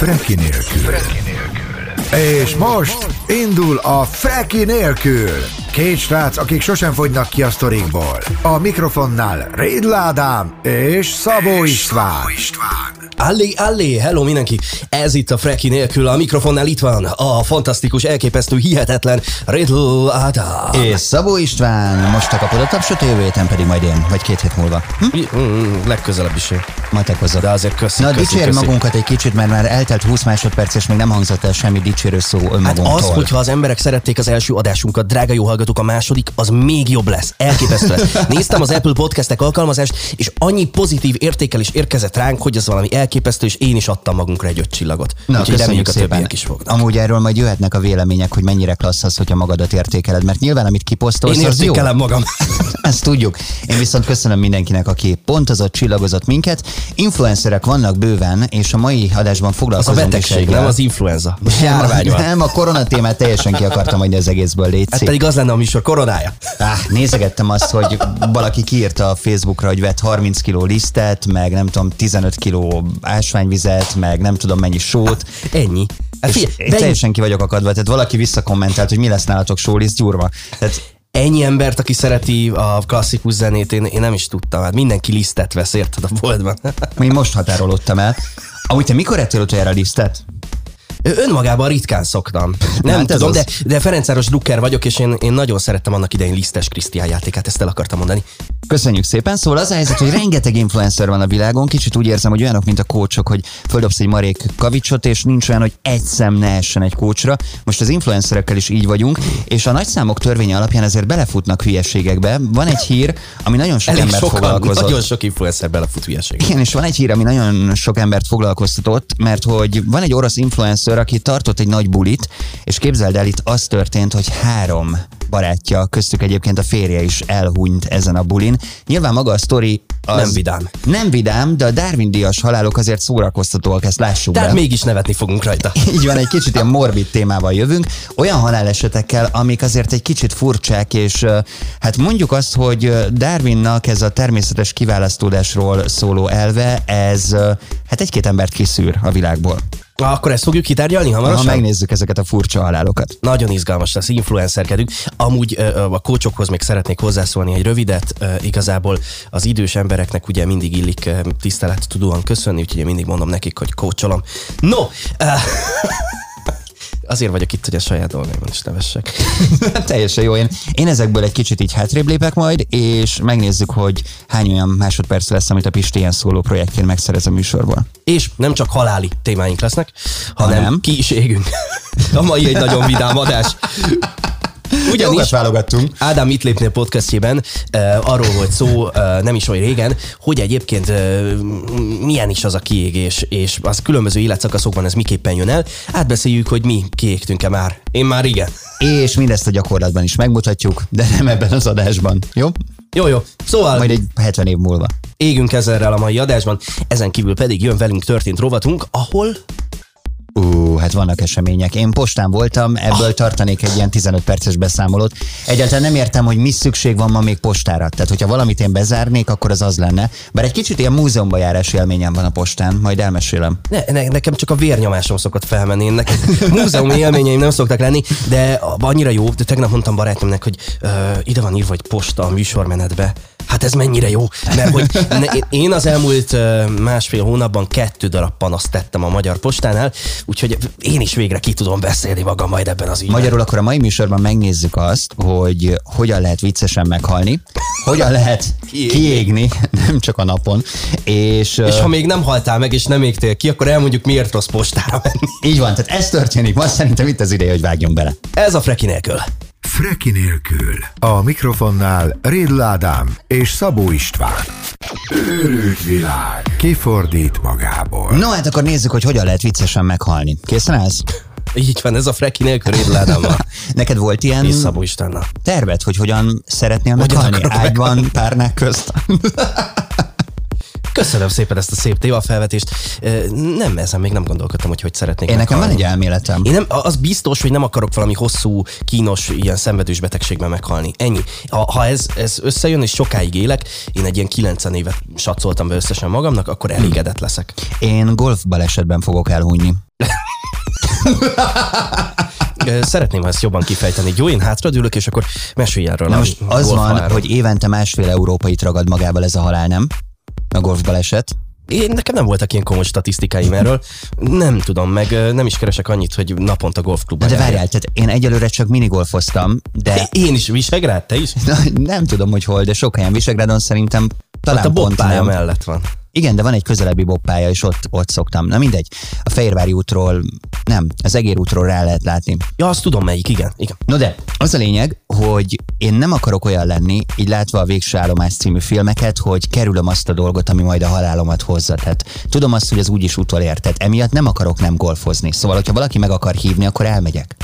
Freki nélkül. És most indul a Freki nélkül. Két srác, akik sosem fogynak ki a sztorikból. A mikrofonnál Rédl Ádám és Szabó István. Allé, allé, hello mindenki! Ez itt a Freki nélkül, a mikrofonnál itt van a fantasztikus, elképesztő, hihetetlen Riddle Ádám. És Szabó István, most a kapod a tapsot, jövő héten pedig majd én, vagy két hét múlva. Hm? Mm, legközelebb is én. Majd te hozzad. De azért köszi, Na, köszi, köszi. magunkat egy kicsit, mert már eltelt 20 másodperc, és még nem hangzott el semmi dicsérő szó Hát önmagunktól. az, hogyha az emberek szerették az első adásunkat, drága jó hallgatók, a második, az még jobb lesz. Elképesztő lesz. Néztem az Apple Podcastek alkalmazást, és annyi pozitív értékelés érkezett ránk, hogy az valami elképesztő, és én is adtam magunkra egy öt csillagot. Na, Úgyhogy köszönjük reméljük a szépen. többiek is fognak. Amúgy erről majd jöhetnek a vélemények, hogy mennyire klassz az, hogyha magadat értékeled, mert nyilván amit kiposztolsz, Én az jó. magam. Ezt tudjuk. Én viszont köszönöm mindenkinek, aki pontozott, csillagozott minket. Influencerek vannak bőven, és a mai adásban Az a foglalkozunk betegség, nem az influenza. Most járvány van. nem, a korona témát teljesen ki akartam hagyni az egészből, légy Hát pedig az lenne a műsor koronája. Á, nézegettem azt, hogy valaki kiírta a Facebookra, hogy vett 30 kiló lisztet, meg nem tudom, 15 kiló ásványvizet, meg nem tudom mennyi sót. Ennyi. Hát És figyelj, de teljesen ki vagyok akadva, tehát valaki visszakommentált, hogy mi lesz nálatok sóliszt gyurma. Tehát ennyi embert, aki szereti a klasszikus zenét, én, én nem is tudtam. Hát mindenki lisztet vesz, érted a boltban. én most határolódtam el. Amúgy te mikor ettél utoljára lisztet? Önmagában ritkán szoktam. Nem Hát tudom, de, de Ferencáros drukker vagyok, és én, én nagyon szerettem annak idején lisztes Krisztián játékát, ezt el akartam mondani. Köszönjük szépen. Szóval az a helyzet, hogy rengeteg influencer van a világon, kicsit úgy érzem, hogy olyanok, mint a kócsok, hogy földobsz egy marék kavicsot, és nincs olyan, hogy egy szem ne essen egy kócsra. Most az influencerekkel is így vagyunk, és a nagyszámok törvénye alapján ezért belefutnak hülyeségekbe. Van egy hír, ami nagyon sok Elég embert sokan, foglalkozott. nagyon sok influencer belefut hülyeség. Igen, és van egy hír, ami nagyon sok embert foglalkoztatott, mert hogy van egy orosz influencer, aki tartott egy nagy bulit, és képzeld el, itt az történt, hogy három barátja, köztük egyébként a férje is elhunyt ezen a bulin. Nyilván maga a sztori az Nem vidám. Nem vidám, de a Darwin díjas halálok azért szórakoztatóak, ezt lássuk Tehát be. mégis nevetni fogunk rajta. Így van, egy kicsit ilyen morbid témával jövünk, olyan halálesetekkel, amik azért egy kicsit furcsák, és hát mondjuk azt, hogy Darwinnak ez a természetes kiválasztódásról szóló elve, ez hát egy-két embert kiszűr a világból. Akkor ezt fogjuk kitárgyalni Ha hamarosan? megnézzük ezeket a furcsa halálokat. Nagyon izgalmas lesz, influencerkedünk. Amúgy a kócsokhoz még szeretnék hozzászólni egy rövidet. Igazából az idős embereknek ugye mindig illik tisztelet tudóan köszönni, úgyhogy én mindig mondom nekik, hogy kócsolom. No! Azért vagyok itt, hogy a saját dolgaimon is nevessek. Teljesen jó. Én, én ezekből egy kicsit így hátrébb lépek majd, és megnézzük, hogy hány olyan másodperc lesz, amit a Pisti ilyen szóló projektjén megszerez a műsorból. És nem csak haláli témáink lesznek, hanem Hanem? ki is égünk. A mai egy nagyon vidám adás. Ugyanis válogattunk. Ádám itt lépnél podcastjében uh, arról volt szó uh, nem is olyan régen, hogy egyébként uh, milyen is az a kiégés, és az különböző életszakaszokban ez miképpen jön el. Átbeszéljük, hogy mi kiégtünk-e már. Én már igen. És mindezt a gyakorlatban is megmutatjuk, de nem ebben az adásban. Jó? Jó, jó. Szóval Majd egy 70 év múlva. égünk ezerrel a mai adásban, ezen kívül pedig jön velünk történt rovatunk, ahol Ú, hát vannak események. Én postán voltam, ebből tartanék egy ilyen 15 perces beszámolót. Egyáltalán nem értem, hogy mi szükség van ma még postára. Tehát, hogyha valamit én bezárnék, akkor az az lenne. Bár egy kicsit ilyen múzeumba járás élményem van a postán, majd elmesélem. Ne, ne, nekem csak a vérnyomásom szokott felmenni. Én Nekem múzeumi élményeim nem szoktak lenni, de annyira jó, de tegnap mondtam barátnőmnek, hogy ö, ide van írva egy posta a műsormenetbe. Hát ez mennyire jó, mert hogy én az elmúlt másfél hónapban kettő darab panaszt tettem a Magyar Postánál, úgyhogy én is végre ki tudom beszélni magam majd ebben az ügyben. Magyarul akkor a mai műsorban megnézzük azt, hogy hogyan lehet viccesen meghalni, hogyan lehet Kiégni. nem csak a napon, és, És ha még nem haltál meg, és nem égtél ki, akkor elmondjuk, miért rossz postára menni. így van, tehát ez történik. Ma szerintem itt az ideje, hogy vágjunk bele. Ez a Freki nélkül. Freki nélkül. A mikrofonnál Rédl Ádám és Szabó István. Őrült világ. Kifordít magából. No, hát akkor nézzük, hogy hogyan lehet viccesen meghalni. Készen állsz? Így van, ez a Freki nélkül Rédl Ádámmal. Neked volt ilyen És Szabó Istennel. terved, hogy hogyan szeretnél meghalni? Ágyban, párnák közt? Köszönöm szépen ezt a szép témafelvetést. Nem, ezen még nem gondolkodtam, hogy hogy szeretnék Én nekem van egy elméletem. Én nem, az biztos, hogy nem akarok valami hosszú, kínos, ilyen szenvedős betegségben meghalni. Ennyi. Ha, ha ez, ez összejön és sokáig élek, én egy ilyen 90 évet satszoltam be összesen magamnak, akkor elégedett leszek. Én golf balesetben fogok elhunyni. Szeretném, ha ezt jobban kifejteni. Jó, én hátradőlök, és akkor mesélj erről. Na most az van, hogy évente másfél európait ragad magával ez a halál, nem? A golf baleset. Én, nekem nem voltak ilyen komoly statisztikáim erről. Nem tudom, meg nem is keresek annyit, hogy naponta golfklubban De várjál, tehát én egyelőre csak minigolfoztam, de Én is Visegrád, te is? Na, nem tudom, hogy hol, de sok helyen Visegrádon szerintem talán Ott a pont nem. mellett van. Igen, de van egy közelebbi bobbpálya, és ott, ott szoktam. Na mindegy, a Fehérvári útról, nem, az Egér útról rá lehet látni. Ja, azt tudom melyik, igen. igen. No de, az a lényeg, hogy én nem akarok olyan lenni, így látva a Végső Állomás című filmeket, hogy kerülöm azt a dolgot, ami majd a halálomat hozza. Tehát tudom azt, hogy az úgyis utolér, tehát emiatt nem akarok nem golfozni. Szóval, hogyha valaki meg akar hívni, akkor elmegyek.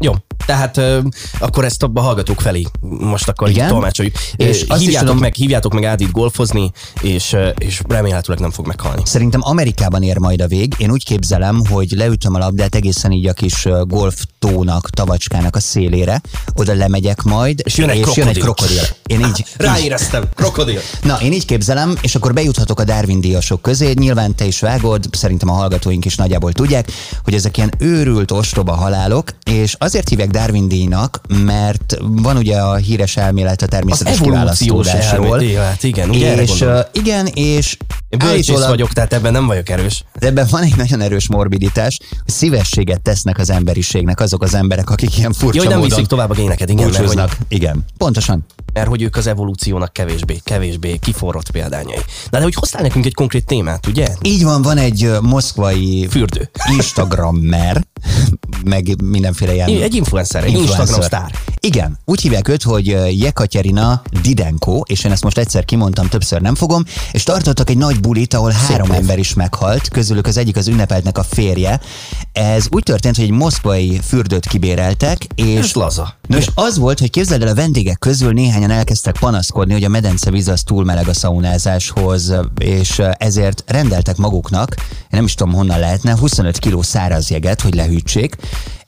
Jó, tehát ö, akkor ezt a hallgatók felé most akkor Igen? így tolmácsoljuk. És azt hívjátok, tudom- meg, hívjátok meg Ádit golfozni, és, és remélhetőleg nem fog meghalni. Szerintem Amerikában ér majd a vég. Én úgy képzelem, hogy leütöm a labdát egészen így a kis golftónak, tavacskának a szélére, oda lemegyek majd, És jön egy és jön egy krokodil. krokodil. Én így, így, Ráéreztem, krokodil. Na, én így képzelem, és akkor bejuthatok a Darwin díjasok közé. Nyilván te is vágod, szerintem a hallgatóink is nagyjából tudják, hogy ezek ilyen őrült ostoba halálok, és azért hívják Darwin díjnak, mert van ugye a híres elmélet a természetes kiválasztódásról. elmélet, igen, ugye És igen, és bölcsész vagyok, tehát ebben nem vagyok erős. de ebben van egy nagyon erős morbiditás, hogy szívességet tesznek az emberiségnek azok az emberek, akik ilyen furcsa hogy nem módon viszik tovább a géneket, igen, mert hogy. Igen, pontosan. mert hogy ők az evolúciónak kevésbé, kevésbé kiforrott példányai. Na de hogy hoztál nekünk egy konkrét témát, ugye? Így van, van egy moszkvai Fürdő. Instagrammer, meg mindenféle ilyen Egy influencer, egy influencer. Instagram sztár. Igen, úgy hívják őt, hogy Jekaterina Didenko, és én ezt most egyszer kimondtam, többször nem fogom, és tartottak egy nagy bulit, ahol három név. ember is meghalt, közülük az egyik az ünnepeltnek a férje. Ez úgy történt, hogy egy moszkvai fürdőt kibéreltek, és Ez laza. No és az volt, hogy képzeld el, a vendégek közül néhányan elkezdtek panaszkodni, hogy a medence víz az túl meleg a szaunázáshoz, és ezért rendeltek maguknak, én nem is tudom honnan lehetne, 25 kiló száraz jeget, hogy lehűtsék,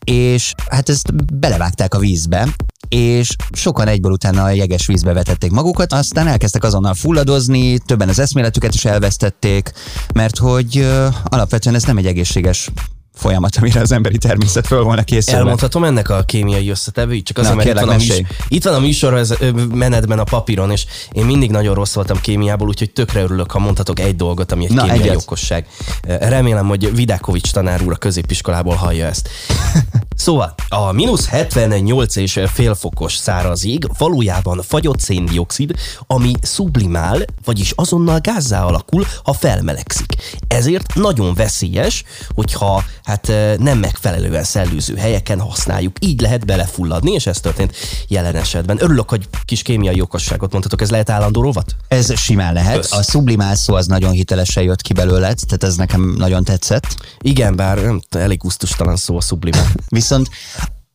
és hát ezt belevágták a vízbe, és sokan egyből utána a jeges vízbe vetették magukat, aztán elkezdtek azonnal fulladozni, többen az eszméletüket is elvesztették, mert hogy ö, alapvetően ez nem egy egészséges folyamat, amire az emberi természet föl volna készülve. Elmondhatom ennek a kémiai összetevőit, csak azért, Na, mert itt van, a itt van a műsor menetben a papíron, és én mindig nagyon rossz voltam kémiából, úgyhogy tökre örülök, ha mondhatok egy dolgot, ami egy Na, kémiai egyet. okosság. Remélem, hogy Vidákovics tanár úr a középiskolából hallja ezt. Szóval, a mínusz 78 és félfokos száraz ég valójában fagyott széndiokszid, ami sublimál, vagyis azonnal gázzá alakul, ha felmelegszik. Ezért nagyon veszélyes, hogyha hát nem megfelelően szellőző helyeken használjuk. Így lehet belefulladni, és ez történt jelen esetben. Örülök, hogy kis kémiai okosságot mondhatok, ez lehet állandó rovat? Ez simán lehet. Kösz. A sublimál szó az nagyon hitelesen jött ki belőled, tehát ez nekem nagyon tetszett. Igen, bár nem, elég gusztustalan szó a sublimál. Viszont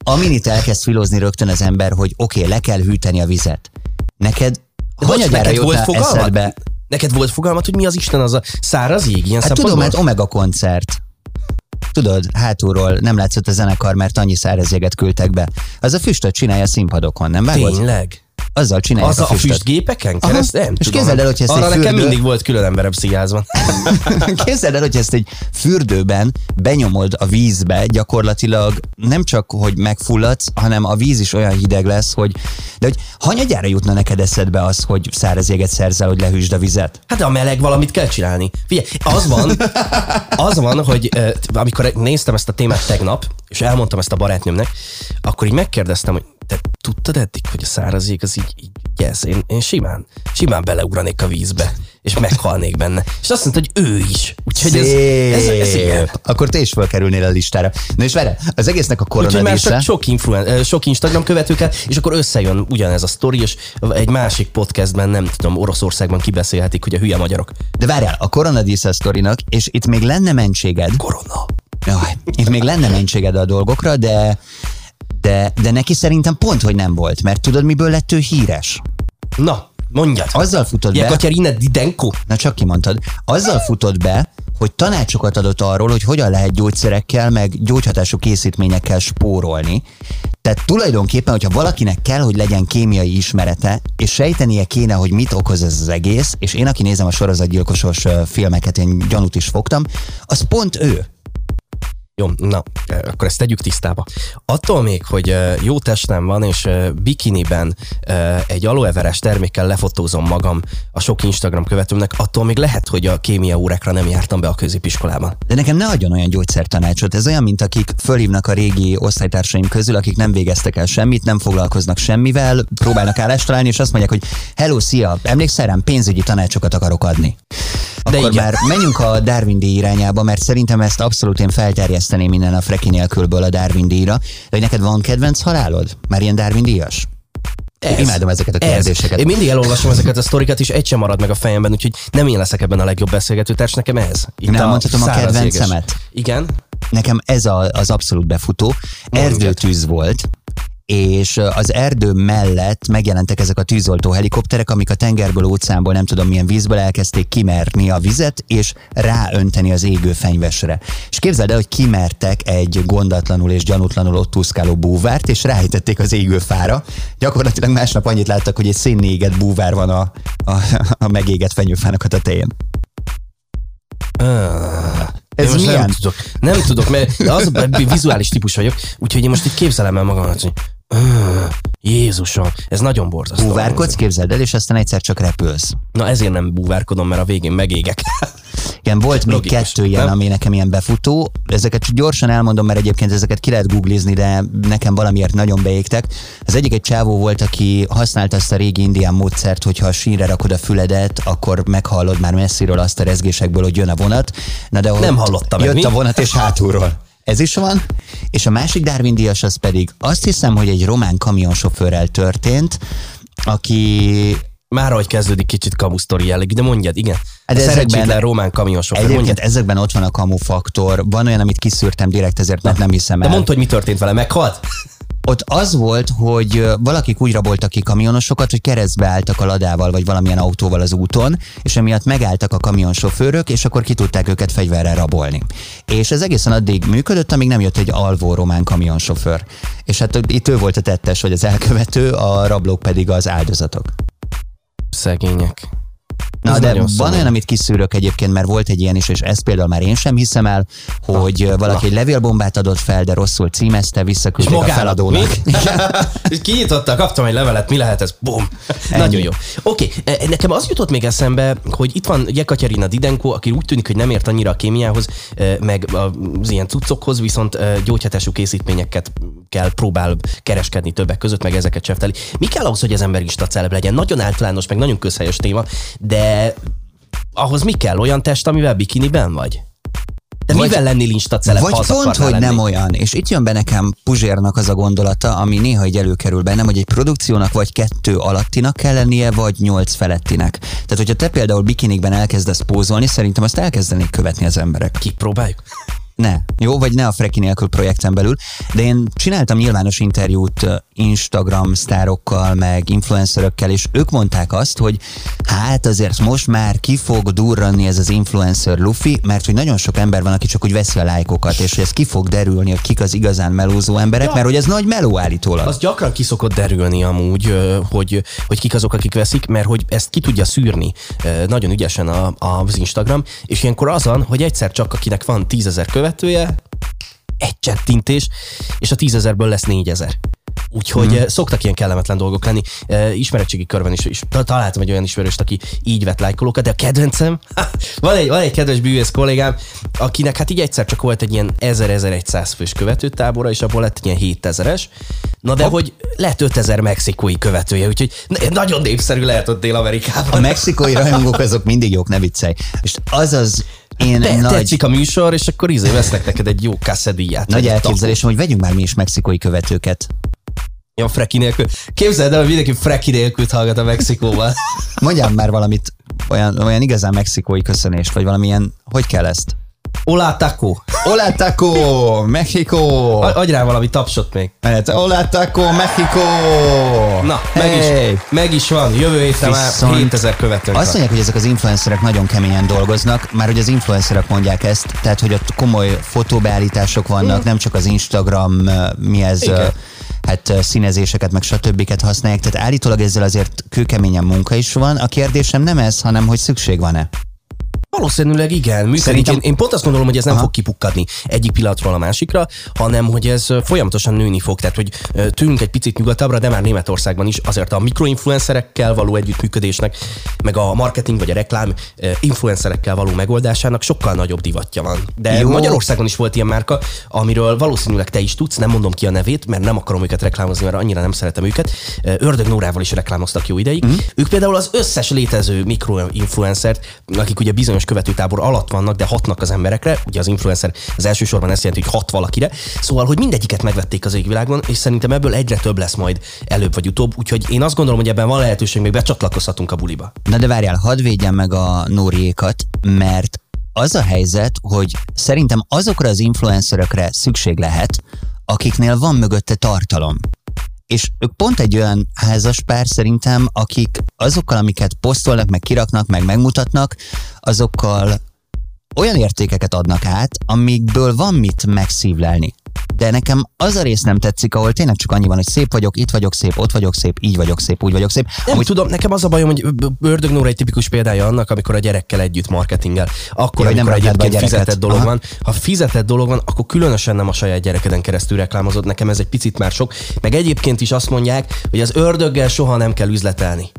aminit elkezd filozni rögtön az ember, hogy oké, okay, le kell hűteni a vizet. Neked hanyagyára neked volt fogalmad? eszedbe? Neked volt fogalmad, hogy mi az Isten az a száraz jég? Ilyen Hát tudom, mert Omega koncert. Tudod, hátulról nem látszott a zenekar, mert annyi szárazjeget küldtek be. Az a füstöt csinálja a színpadokon, nem vágod? Tényleg? Azzal csinálják Az a, a, a füstöt. füstgépeken keresztül? Nem És tudom. képzeld el, hogyha ezt Arra egy nekem fürdő- mindig volt külön emberem pszicházban. Képzeld el, hogy ezt egy fürdőben benyomod a vízbe, gyakorlatilag nem csak, hogy megfulladsz, hanem a víz is olyan hideg lesz, hogy de hogy hanyagyára jutna neked eszedbe az, hogy száraz jeget szerzel, hogy lehűsd a vizet? Hát de a meleg valamit kell csinálni. Figyelj, az van, az van, hogy amikor néztem ezt a témát tegnap, és elmondtam ezt a barátnőmnek, akkor így megkérdeztem, hogy te tudtad eddig, hogy a száraz jég az így, így yes, én, én simán, simán beleugranék a vízbe, és meghalnék benne. És azt mondta, hogy ő is. Úgyhogy ez, ez, ez igen. Akkor te is felkerülnél a listára. Na és várj, az egésznek a Úgyhogy már sok, influen- eh, sok Instagram követőkkel, és akkor összejön ugyanez a sztori, és egy másik podcastben, nem tudom, Oroszországban kibeszélhetik, hogy a hülye magyarok. De várjál, a koronadísze sztorinak, és itt még lenne mentséged. Korona. Jaj, itt még lenne mentséged a dolgokra, de, de, de neki szerintem pont, hogy nem volt, mert tudod, miből lett ő híres? Na, Mondjad. Azzal futott be, Jekaterina Didenko? na csak kimondtad, azzal futott be, hogy tanácsokat adott arról, hogy hogyan lehet gyógyszerekkel, meg gyógyhatású készítményekkel spórolni. Tehát tulajdonképpen, hogyha valakinek kell, hogy legyen kémiai ismerete, és sejtenie kéne, hogy mit okoz ez az egész, és én, aki nézem a sorozatgyilkosos filmeket, én gyanút is fogtam, az pont ő. Jó, na, eh, akkor ezt tegyük tisztába. Attól még, hogy eh, jó testem van, és eh, bikiniben egy aloe veres termékkel lefotózom magam a sok Instagram követőmnek, attól még lehet, hogy a kémia órákra nem jártam be a középiskolában. De nekem ne adjon olyan gyógyszertanácsot. Ez olyan, mint akik fölhívnak a régi osztálytársaim közül, akik nem végeztek el semmit, nem foglalkoznak semmivel, próbálnak állást találni, és azt mondják, hogy hello, szia, emlékszel rám, pénzügyi tanácsokat akarok adni. De Akkor igen. már menjünk a Darwin irányába, mert szerintem ezt abszolút én felterjeszteném minden a Freki nélkülből a Darwin díjra. De hogy neked van kedvenc halálod? Már ilyen Darwin díjas? Ez. Imádom ezeket a kérdéseket. Én mindig elolvasom ezeket a sztorikat, és egy sem marad meg a fejemben, úgyhogy nem én leszek ebben a legjobb beszélgető társ, nekem ez. Itt elmondhatom a száraz kedvencemet? jéges. Igen? Nekem ez a, az abszolút befutó. Erdőtűz volt, és az erdő mellett megjelentek ezek a tűzoltó helikopterek, amik a tengerből, óceánból, nem tudom milyen vízből elkezdték kimerni a vizet, és ráönteni az égő fenyvesre. És képzeld el, hogy kimertek egy gondatlanul és gyanútlanul ott úszkáló búvárt, és ráítették az égő fára. Gyakorlatilag másnap annyit láttak, hogy egy szénné égett búvár van a, a, a megégett fenyőfának a tetején. Ez Ez most nem milyen? tudok, nem tudok, mert az a vizuális típus vagyok, úgyhogy én most itt képzelem el magamat, hogy "Öh, Jézusom, ez nagyon borzasztó. Búvárkodsz, képzeld el, és aztán egyszer csak repülsz. Na ezért nem búvárkodom, mert a végén megégek. Igen, volt még Logikus, kettő ilyen, nem? ami nekem ilyen befutó. Ezeket gyorsan elmondom, mert egyébként ezeket ki lehet googlizni, de nekem valamiért nagyon beégtek. Az egyik egy csávó volt, aki használta ezt a régi indián módszert, hogyha a sínre rakod a füledet, akkor meghallod már messziről azt a rezgésekből, hogy jön a vonat. Na de Nem hallotta meg, Jött mi? a vonat és hátulról. Ez is van. És a másik Darwin díjas az pedig azt hiszem, hogy egy román kamionsofőrrel történt, aki Már ahogy kezdődik kicsit kamusztori jellegű, de mondjad, igen. Hát ezekben- román kamionsofőr, mondjad. ezekben ott van a kamu faktor. Van olyan, amit kiszűrtem direkt, ezért mert nem hiszem De el. mondd, hogy mi történt vele, meghalt? Ott az volt, hogy valakik úgy raboltak ki kamionosokat, hogy keresztbe álltak a ladával, vagy valamilyen autóval az úton, és emiatt megálltak a kamionsofőrök, és akkor ki tudták őket fegyverrel rabolni. És ez egészen addig működött, amíg nem jött egy alvó román kamionsofőr. És hát itt ő volt a tettes, vagy az elkövető, a rablók pedig az áldozatok. Szegények. Na, Ez de van szomorú. olyan, amit kiszűrök egyébként, mert volt egy ilyen is, és ezt például már én sem hiszem el, hogy na, valaki na. egy levélbombát adott fel, de rosszul címezte, visszaküldték a feladónak. Kinyitotta, kaptam egy levelet, mi lehet ez? Bum. Nagyon jó. Oké, okay. nekem az jutott még eszembe, hogy itt van Jekaterina Didenko, aki úgy tűnik, hogy nem ért annyira a kémiához, eh, meg az ilyen cuccokhoz, viszont gyógyhatású készítményeket kell próbál kereskedni többek között, meg ezeket csefteli. Mi kell ahhoz, hogy az ember Insta celeb legyen? Nagyon általános, meg nagyon közhelyes téma, de ahhoz mi kell? Olyan test, amivel bikiniben vagy? De Vagy- mivel lennél Insta celeb, Vagy pont, hogy nem lenni? olyan. És itt jön be nekem Puzsérnak az a gondolata, ami néha így előkerül bennem, hogy egy produkciónak vagy kettő alattinak kell lennie, vagy nyolc felettinek. Tehát, hogyha te például bikinikben elkezdesz pózolni, szerintem azt elkezdenék követni az emberek. Kipróbáljuk? Ne. Jó, vagy ne a Freki nélkül projekten belül. De én csináltam nyilvános interjút Instagram sztárokkal, meg influencerökkel, és ők mondták azt, hogy hát azért most már ki fog durranni ez az influencer lufi, mert hogy nagyon sok ember van, aki csak úgy veszi a lájkokat, és hogy ez ki fog derülni, hogy kik az igazán melózó emberek, Ja. mert hogy ez nagy meló állítólag. Az gyakran ki szokott derülni amúgy, hogy, hogy kik azok, akik veszik, mert hogy ezt ki tudja szűrni nagyon ügyesen a, az Instagram, és ilyenkor azon, hogy egyszer csak akinek van tízezer követője, egy csettintés, és a tízezerből lesz négyezer. Úgyhogy Mhm. mm. szoktak ilyen kellemetlen dolgok lenni. Eh, Ismeretségi körben is, is ta- találtam egy olyan ismerőst, aki így vett lájkolókat, de a kedvencem, van egy, van egy kedves bűvész kollégám, akinek hát így egyszer csak volt egy ilyen 1000-1100 fős követőtábora, és abból lett egy ilyen 7000-es. Na de hogy lett 5000 mexikói követője, úgyhogy na- nagyon népszerű lehet ott A Dél-Amerikában. mexikói rajongók azok mindig jók, ne viccelj. És az az én Te, nagy, tetszik a műsor, és akkor izé vesznek neked egy jó kasszedíját. nagy elképzelésem, hogy vegyünk már mi is mexikói követőket. Ja, freki nélkül. Képzeld el, hogy mindenki freki nélkül hallgat a Mexikóban. Mondjál már valamit, olyan, olyan igazán mexikói köszönést, vagy valamilyen, hogy kell ezt? Olá taco. Hola taco, Mexico. A- Adj rá valami tapsot még. Mehet, Hola taco, Mexico. Na, meg, Hey. is, meg is van. Jövő héten már Viszont 7000 követőnk Azt mondják, hogy ezek az influencerek nagyon keményen dolgoznak, már hogy az influencerek mondják ezt, tehát hogy ott komoly fotóbeállítások vannak, nem csak az Instagram, eh, mi ez, Igen. eh, hát eh, színezéseket, meg stb. használják, tehát állítólag ezzel azért kőkeményen munka is van. A kérdésem nem ez, hanem hogy szükség van-e. Valószínűleg igen, működik. Szerintem- Én, én pont azt gondolom, hogy ez nem Aha. fog kipukkadni egyik pillanatról a másikra, hanem hogy ez folyamatosan nőni fog. Tehát, hogy tűnünk egy picit nyugatabbra, de már Németországban is azért a mikroinfluencerekkel való együttműködésnek, meg a marketing vagy a reklám influencerekkel való megoldásának sokkal nagyobb divatja van. De Jó. Magyarországon is volt ilyen márka, amiről valószínűleg te is tudsz, nem mondom ki a nevét, mert nem akarom őket reklámozni, mert annyira nem szeretem őket. Ördög Nórával is reklámoztak jó ideig. Mm. Ők például az összes létező mikroinfluencert, akik ugye bizonyos követőtábor alatt vannak, de hatnak az emberekre, ugye az influencer az elsősorban ezt jelenti, hogy hat valakire, szóval, hogy mindegyiket megvették az égvilágon, és szerintem ebből egyre több lesz majd előbb vagy utóbb, úgyhogy én azt gondolom, hogy ebben van lehetőség, még becsatlakozhatunk a buliba. Na de várjál, hadd védjem meg a Nóriékat, mert az a helyzet, hogy szerintem azokra az influencerökre szükség lehet, akiknél van mögötte tartalom. És ők pont egy olyan házas pár szerintem, akik azokkal, amiket posztolnak, meg kiraknak, meg megmutatnak, azokkal olyan értékeket adnak át, amikből van mit megszívlelni. De nekem az a rész nem tetszik, ahol tényleg csak annyi van, hogy szép vagyok, itt vagyok szép, ott vagyok szép, így vagyok szép, úgy vagyok szép. Nem Amúgy... tudom, nekem az a bajom, hogy Ördög Nóra egy tipikus példája annak, amikor a gyerekkel együtt marketingel. Akkor, Ja, nem amikor a egyébként fizetett dolog Aha. van. Ha fizetett dolog van, akkor különösen nem a saját gyerekeden keresztül reklámozod. Nekem ez egy picit már sok. Meg egyébként is azt mondják, hogy az ördöggel soha nem kell üzletelni.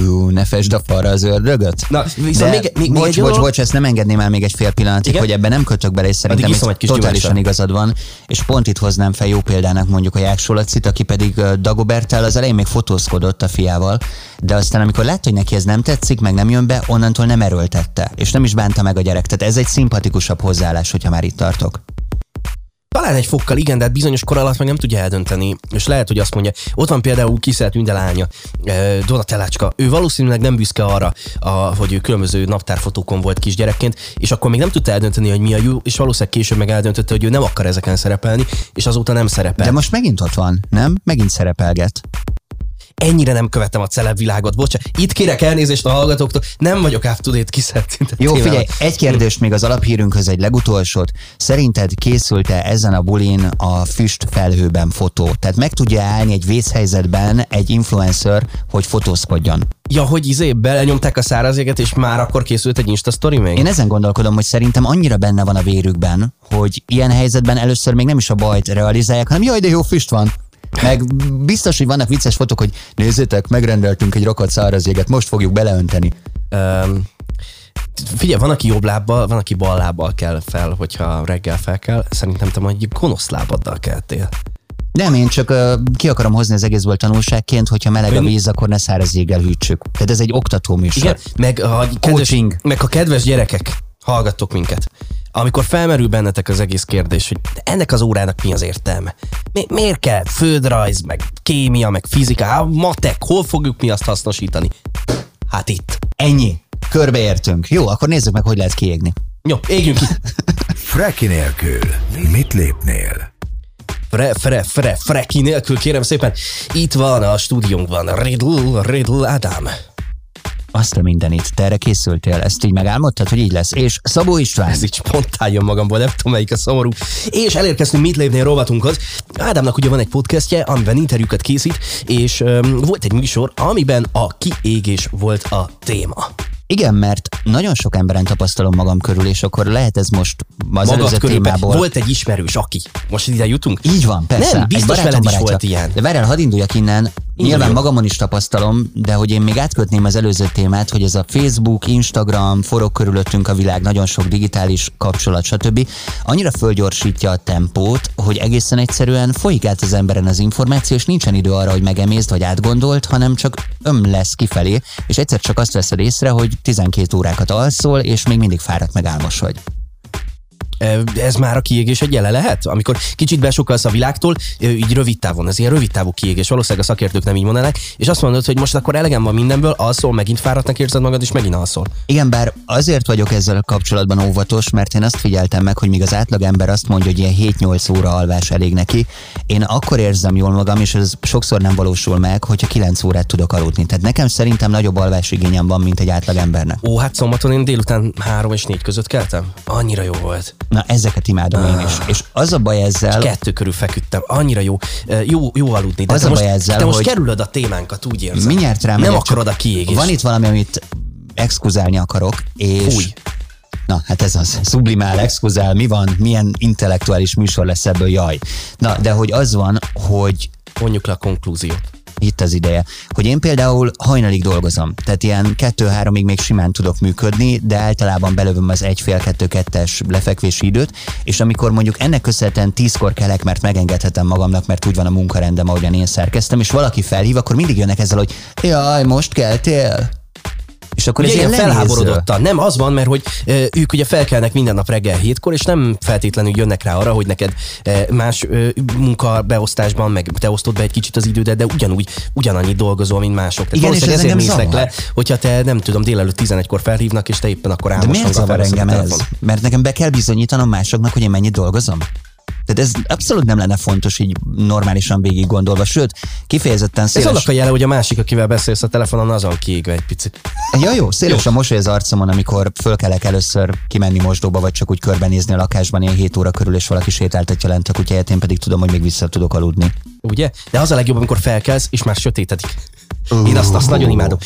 Ú, ne fesd a falra az ördögöt. Na, viszont még, még, még bocs, egy bocs, dolog- bocs, ezt nem engedném el még egy fél pillanatig, Igen? hogy ebben nem kötök bele, és szerintem iszom egy itt kis totálisan gyümölcsre. igazad van, és pont itt hoznám fel jó példának mondjuk a Jáksó Lacit, aki pedig Dagobertel az elején még fotózkodott a fiával, de aztán amikor látta, hogy neki ez nem tetszik, meg nem jön be, onnantól nem erőltette, és nem is bánta meg a gyerek. Tehát ez egy szimpatikusabb hozzáállás, hogyha már itt tartok. Talán egy fokkal, igen, de hát bizonyos kor alatt meg nem tudja eldönteni. És lehet, hogy azt mondja, ott van például KiszeltÜnde lánya, eh, Donatellácska. Ő valószínűleg nem büszke arra, a, hogy ő különböző naptárfotókon volt kisgyerekként, és akkor még nem tudta eldönteni, hogy mi a jó, és valószínűleg később meg eldöntötte, hogy ő nem akar ezeken szerepelni, és azóta nem szerepel. De most megint ott van, nem? Megint szerepelget. Ennyire nem követem a celeb világot, bocsánat. Itt kérek elnézést a hallgatóktól, nem vagyok up to date Kiszelt Ünde Jó, témában. figyelj, egy kérdés még az alaphírünkhöz, egy legutolsót. Szerinted készült-e ezen a bulin a füst felhőben fotó? Tehát meg tudja állni egy vészhelyzetben egy influencer, hogy fotózkodjon? Ja, hogy izé, belenyomták a szárazéget, és már akkor készült egy Insta story még? Én ezen gondolkodom, hogy szerintem annyira benne van a vérükben, hogy ilyen helyzetben először még nem is a bajt realizálják, hanem jaj, de jó füst van. Meg biztos, hogy vannak vicces fotók, hogy nézzétek, megrendeltünk egy rakat szárazéget, most fogjuk beleönteni. Um, figyelj, van, aki jobb lábbal, van, aki bal lábbal kell fel, hogyha reggel fel kell. Szerintem te majd gonosz lábaddal keltél. Nem, én csak uh, ki akarom hozni az egészből tanulságként, hogyha meleg a víz, akkor ne száraz jéggel hűtsük. Tehát ez egy oktató műsor. Igen, meg a, kedves, Coaching. meg a kedves gyerekek, hallgattok minket. Amikor felmerül bennetek az egész kérdés, hogy ennek az órának mi az értelme? Mi, miért kell földrajz, meg kémia, meg fizika, á, matek, hol fogjuk mi azt hasznosítani? Hát itt. Ennyi. Körbeértünk. Jó, akkor nézzük meg, hogy lehet kiégni. Jó, égjünk ki. Freki nélkül mit lépnél? Fre, fre, fre, freki nélkül, kérem szépen. Itt van a stúdiónkban Riddle, Riddle Ádám. Azt a mindenit. Te erre készültél, ezt így megálmodtad, hogy így lesz. És Szabó István. Ez így spontán jön magamból, nem tudom melyik a szomorú. És elérkeztünk Mit Lépnél rovatunkhoz. Ádámnak ugye van egy podcastje, amiben interjúkat készít, és um, volt egy műsor, amiben a kiégés volt a téma. Igen, mert nagyon sok emberen tapasztalom magam körül, és akkor lehet ez most az előző körül témából. volt egy ismerős, aki. Most ide jutunk? Így van, persze. Nem, biztos veled is barátja. volt ilyen. De várjál, hadd induljak innen. Nyilván magamon is tapasztalom, de hogy én még átkötném az előző témát, hogy ez a Facebook, Instagram, forog körülöttünk a világ, nagyon sok digitális kapcsolat, stb. Annyira fölgyorsítja a tempót, hogy egészen egyszerűen folyik át az emberen az információ, és nincsen idő arra, hogy megemészd vagy átgondolt, hanem csak öm lesz kifelé, és egyszer csak azt veszed észre, hogy 12 órákat alszol, és még mindig fáradt meg álmos vagy. Ez már a kiégés egy jele lehet? Amikor kicsit besokalsz a világtól, így rövid távon, ez ilyen rövid távú kiégés, valószínűleg a szakértők nem így mondanák, és azt mondod, hogy most akkor elegem van mindenből, alszol, megint fáradtnak érzed magad, és megint alszol. Igen, bár azért vagyok ezzel kapcsolatban óvatos, mert én azt figyeltem meg, hogy míg az átlagember azt mondja, hogy ilyen 7-8 óra alvás elég neki, én akkor érzem jól magam, és ez sokszor nem valósul meg, hogyha 9 órát tudok aludni. Tehát nekem szerintem nagyobb alvásigényem van, mint egy átlagembernek. Ó, hát szombaton én délután három és négy között keltem. Annyira jó volt. Na, ezeket imádom én is. És az a baj ezzel, Kettő körül feküdtem. Annyira jó. Jó, jó aludni. De Az a most, baj ezzel, te most hogy- kerülöd a témánkat, úgy érzem. mindjárt rám Nem akarod a kiégést. Van itt valami, amit exkuzálni akarok, és... Fúj. Na, hát ez az. Sublimál, exkuzál, mi van, milyen intellektuális műsor lesz ebből, jaj. Na, de hogy az van, hogy Mondjuk le a konklúziót. Itt az ideje, hogy én például hajnalig dolgozom, tehát ilyen kettő-háromig még simán tudok működni, de általában belövöm az egy-fél-kettő-kettes lefekvési időt, és amikor mondjuk ennek köszönhetően tízkor kelek, mert megengedhetem magamnak, mert úgy van a munkarendem, ahogyan én szerkeztem, és valaki felhív, akkor mindig jönnek ezzel, hogy jaj, most keltél? És akkor Ugye ez ilyen felháborodottan. Nem, az van, mert hogy ők ugye felkelnek minden nap reggel hétkor, és nem feltétlenül jönnek rá arra, hogy neked más munkabeosztásban, meg te osztod be egy kicsit az idődet, de ugyanúgy, ugyanannyit dolgozol, mint mások. Tehát Igen, és ez ezért néznek le, hogyha te nem tudom, délelőtt 11-kor felhívnak, és te éppen akkor De álmosan miért zavar engem ez? Mert nekem be kell bizonyítanom másoknak, hogy én mennyit dolgozom. Tehát ez abszolút nem lenne fontos így normálisan végig gondolva, sőt, kifejezetten Ez széles... annak a jele, hogy a másik, akivel beszélsz a telefonon, azon kiégve egy picit. Ja, jó, széles a mosoly az arcomon, amikor fölkelek először kimenni mosdóba, vagy csak úgy körbenézni a lakásban ilyen 7 óra körül, és valaki sétáltatja lent a kutyáját, én pedig tudom, hogy még vissza tudok aludni. Ugye? De az a legjobb, amikor felkelsz, és már sötétedik. Én azt, azt nagyon imádom.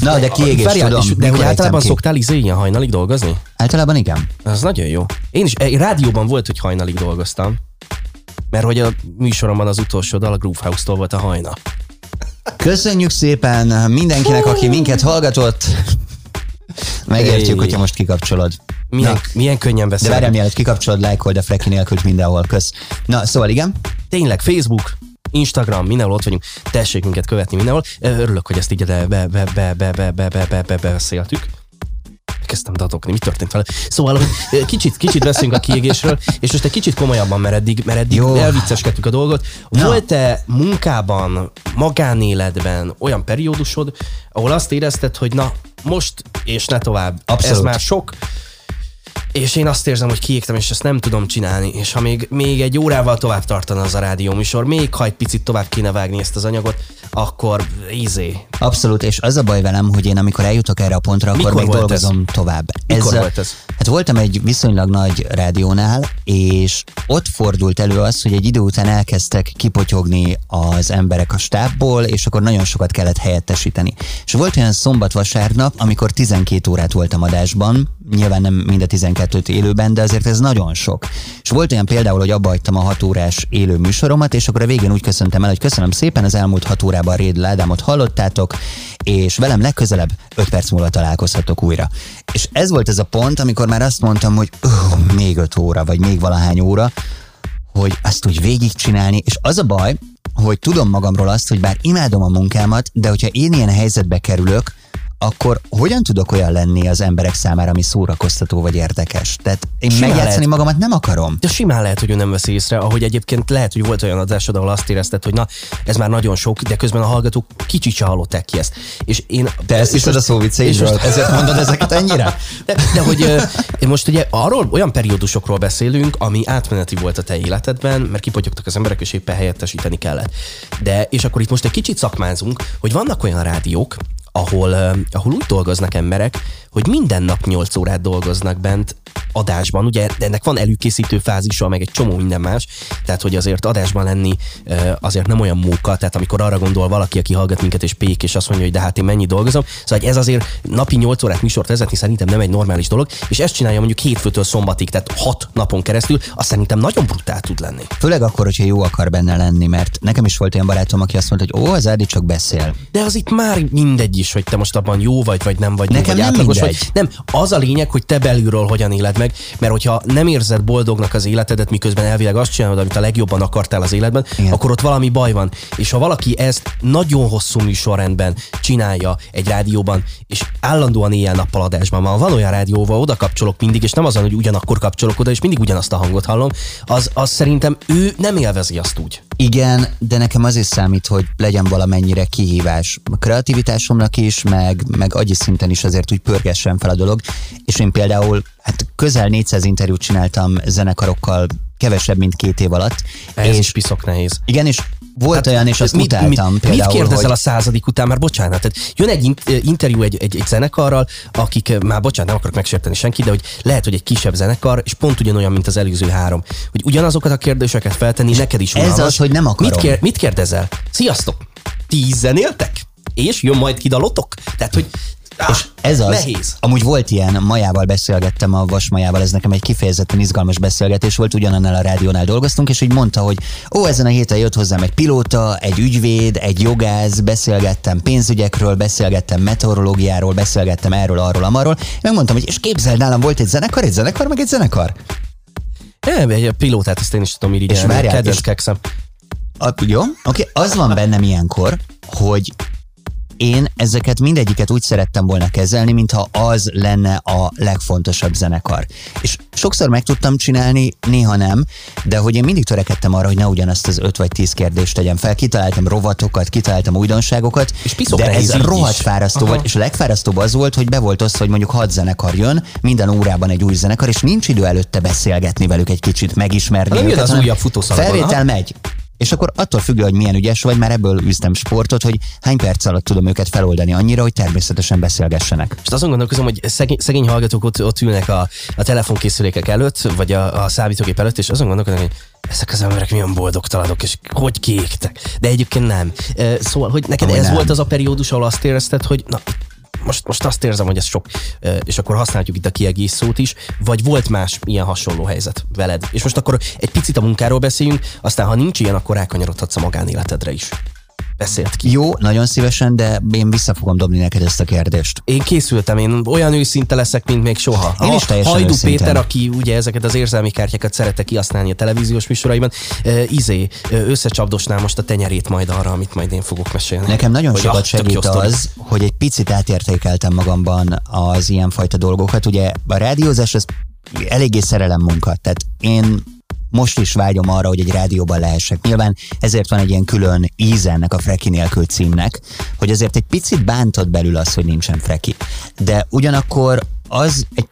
Na, de kiégés, Ferián, tudom. és- De hogy általában ki? szoktál izé ilyen hajnalig dolgozni? Általában igen. Az nagyon jó. Én is, én rádióban volt, hogy hajnalig dolgoztam. Mert hogy a műsoromban az utolsó dal a Groove House-tól volt a hajna. Köszönjük szépen mindenkinek, aki minket hallgatott. Megértjük, Hey. hogyha most kikapcsolod. Milyen, Na, milyen könnyen de beszélek. várjál, mielőtt kikapcsolod, lájkold a Freki nélkül mindenhol. Kösz. Na, szóval igen. Tényleg, Facebook, Instagram, mindenhol ott vagyunk. Tessék minket követni mindenhol. Örülök, hogy ezt így be, be, be, be, be, be, be, be, be, be, beszéltük. Kezdtem dadogni, mi történt vele? Szóval, hogy kicsit, kicsit beszélünk a kiégésről, és most egy kicsit komolyabban, mert eddig, mert eddig Jó. elvicceskedtük a dolgot. Volt-e munkában, magánéletben olyan periódusod, ahol azt érezted, hogy na, most és ne tovább. Abszolút. Ez már sok, és én azt érzem, hogy kiégtem, és ezt nem tudom csinálni. És ha még, még egy órával tovább tartana az a rádióműsor, még ha egy picit tovább kéne vágni ezt az anyagot, akkor izé. Abszolút, és az a baj velem, hogy én amikor eljutok erre a pontra, akkor Mikor még volt dolgozom tovább. Mikor volt ez? Hát voltam egy viszonylag nagy rádiónál, és ott fordult elő az, hogy egy idő után elkezdtek kipotyogni az emberek a stábból, és akkor nagyon sokat kellett helyettesíteni. És volt olyan szombat-vasárnap, amikor 12 órát voltam adásban, nyilván nem mind a 12-t élőben, de azért ez nagyon sok. És volt olyan például, hogy abba hagytam a 6 órás élő műsoromat, és akkor a végén úgy köszöntem el, hogy köszönöm szépen, az elmúlt 6 órában Rédl Ádámot hallottátok, és velem legközelebb 5 perc múlva találkozhatok újra. És ez volt ez a pont, amikor már azt mondtam, hogy uh, még 5 óra, vagy még valahány óra, hogy azt úgy végigcsinálni, és az a baj, hogy tudom magamról azt, hogy bár imádom a munkámat, de hogyha én ilyen helyzetbe kerülök, akkor hogyan tudok olyan lenni az emberek számára, ami szórakoztató vagy érdekes? Tehát én Simán megjátszani lehet. magamat nem akarom. De simán lehet, hogy ő nem veszi észre, ahogy egyébként lehet, hogy volt olyan adásod, ahol azt érezted, hogy na, ez már nagyon sok, de közben a hallgatók kicsit se hallották ki ezt. És én, Te ezt hiszed a szóvicceidről? és most- Ezért mondod ezeket ennyire? De, de hogy most ugye arról olyan periódusokról beszélünk, ami átmeneti volt a te életedben, mert kipotyogtak az emberek, és éppen helyettesíteni kellett. De, és akkor itt most egy kicsit szakmázunk, hogy vannak olyan rádiók, ahol, uh, ahol úgy dolgoznak emberek, hogy minden nap 8 órát dolgoznak bent adásban, ugye de ennek van előkészítő fázisa, meg egy csomó minden más, tehát hogy azért adásban lenni azért nem olyan móka, tehát amikor arra gondol valaki, aki hallgat minket és pék, és azt mondja, hogy de hát én mennyi dolgozom, szóval hogy ez azért napi 8 órát műsort vezetni szerintem nem egy normális dolog, és ezt csinálja mondjuk hétfőtől szombatig, tehát 6 napon keresztül, azt szerintem nagyon brutál tud lenni. Főleg akkor, hogyha jó akar benne lenni, mert nekem is volt olyan barátom, aki azt mondta, hogy ó, az Ádi csak beszél. De az itt már mindegy is, hogy te most abban jó vagy, vagy nem vagy, jó Nekem vagy nem átlagos, máshogy. Nem, az a lényeg, hogy te belülről hogyan éled meg, mert hogyha nem érzed boldognak az életedet, miközben elvileg azt csinálod, amit a legjobban akartál az életben, Igen. akkor ott valami baj van. És ha valaki ezt nagyon hosszú műsorrendben csinálja egy rádióban, és állandóan éjjel-nappal adásban van, van olyan rádióval, oda kapcsolok mindig, és nem azon, hogy ugyanakkor kapcsolok oda, és mindig ugyanazt a hangot hallom, az, az szerintem ő nem élvezi azt úgy. Igen, de nekem az is számít, hogy legyen valamennyire kihívás a kreativitásomnak is, meg, meg agyi szinten is azért úgy pörgessen fel a dolog. És én például hát közel 400 interjút csináltam zenekarokkal kevesebb, mint két év alatt. Ez és is piszok nehéz. igen, és volt olyan, és azt mit, utáltam mit, például, mit kérdezel hogy... a századik után? Már bocsánat, tehát jön egy in- interjú egy, egy, egy zenekarral, akik már bocsánat, nem akarok megsérteni senki, de hogy lehet, hogy egy kisebb zenekar, és pont ugyanolyan, mint az előző három. Hogy ugyanazokat a kérdéseket feltenni, neked is ez unalmas. az, hogy nem akarom. Mit, kér, mit kérdezel? Sziasztok! Tízen éltek? És jön majd kidalotok? Tehát, hogy És ez az, Nehéz. amúgy volt ilyen, Majával beszélgettem, a Vas Majával, ez nekem egy kifejezetten izgalmas beszélgetés volt, ugyanannál a rádiónál dolgoztunk, és így mondta, hogy ó, ezen a héten jött hozzám egy pilóta, egy ügyvéd, egy jogász, beszélgettem pénzügyekről, beszélgettem meteorológiáról, beszélgettem erről, arról, amarról. Megmondtam, hogy és képzeld, nálam volt egy zenekar, egy zenekar, meg egy zenekar. Nem, egy a pilótát ezt én is tudom irigyelni. várjál, Kedvenc és- kekszem. A, jó, oké, okay. az van bennem ilyenkor, hogy én ezeket mindegyiket úgy szerettem volna kezelni, mintha az lenne a legfontosabb zenekar. És sokszor meg tudtam csinálni, néha nem, de hogy én mindig törekedtem arra, hogy ne ugyanazt az öt vagy tíz kérdést tegyem fel. Kitaláltam rovatokat, kitaláltam újdonságokat, És de ez rohadt fárasztó Aha. volt, és a legfárasztóbb az volt, hogy be volt az, hogy mondjuk hat zenekar jön, minden órában egy új zenekar, és nincs idő előtte beszélgetni velük egy kicsit, megismerni Nem jön őket, az hanem újabb futószalagon, Felvétel megy. És akkor attól függő, hogy milyen ügyes vagy, már ebből üztem sportot, hogy hány perc alatt tudom őket feloldani annyira, hogy természetesen beszélgessenek. És azon gondolkozom, hogy szegény, szegény hallgatók ott, ott ülnek a, a telefonkészülékek előtt, vagy a, a számítógép előtt, és azon gondolkodom, hogy ezek az emberek milyen boldogtalanok, és hogy kiégtek. De egyébként nem. Szóval, hogy neked Amúgy ez nem. volt az a periódus, ahol azt érezted, hogy na, most, most azt érzem, hogy ez sok, és akkor használjuk itt a kiegész szót is, vagy volt más ilyen hasonló helyzet veled. És most akkor egy picit a munkáról beszéljünk, aztán ha nincs ilyen, akkor rákanyarodhatsz a magánéletedre is. Beszélt ki. Jó, nagyon szívesen, de én vissza fogom dobni neked ezt a kérdést. Én készültem, én olyan őszinte leszek, mint még soha. Én A is teljesen Hajdú őszintén. Péter, aki ugye ezeket az érzelmi kártyákat szerette kihasználni a televíziós műsoraiban, uh, izé, összecsapdosná most a tenyerét majd arra, amit majd én fogok mesélni. Nekem nagyon Hogy sokat ah, segít az, hogy egy picit átértékeltem magamban az ilyenfajta dolgokat. Ugye a rádiózás az eléggé szerelem munka, tehát én most is vágyom arra, hogy egy rádióban lehessek. Nyilván ezért van egy ilyen külön íze ennek a Freki nélkül címnek, hogy azért egy picit bántod belül az, hogy nincsen Freki. De ugyanakkor az egy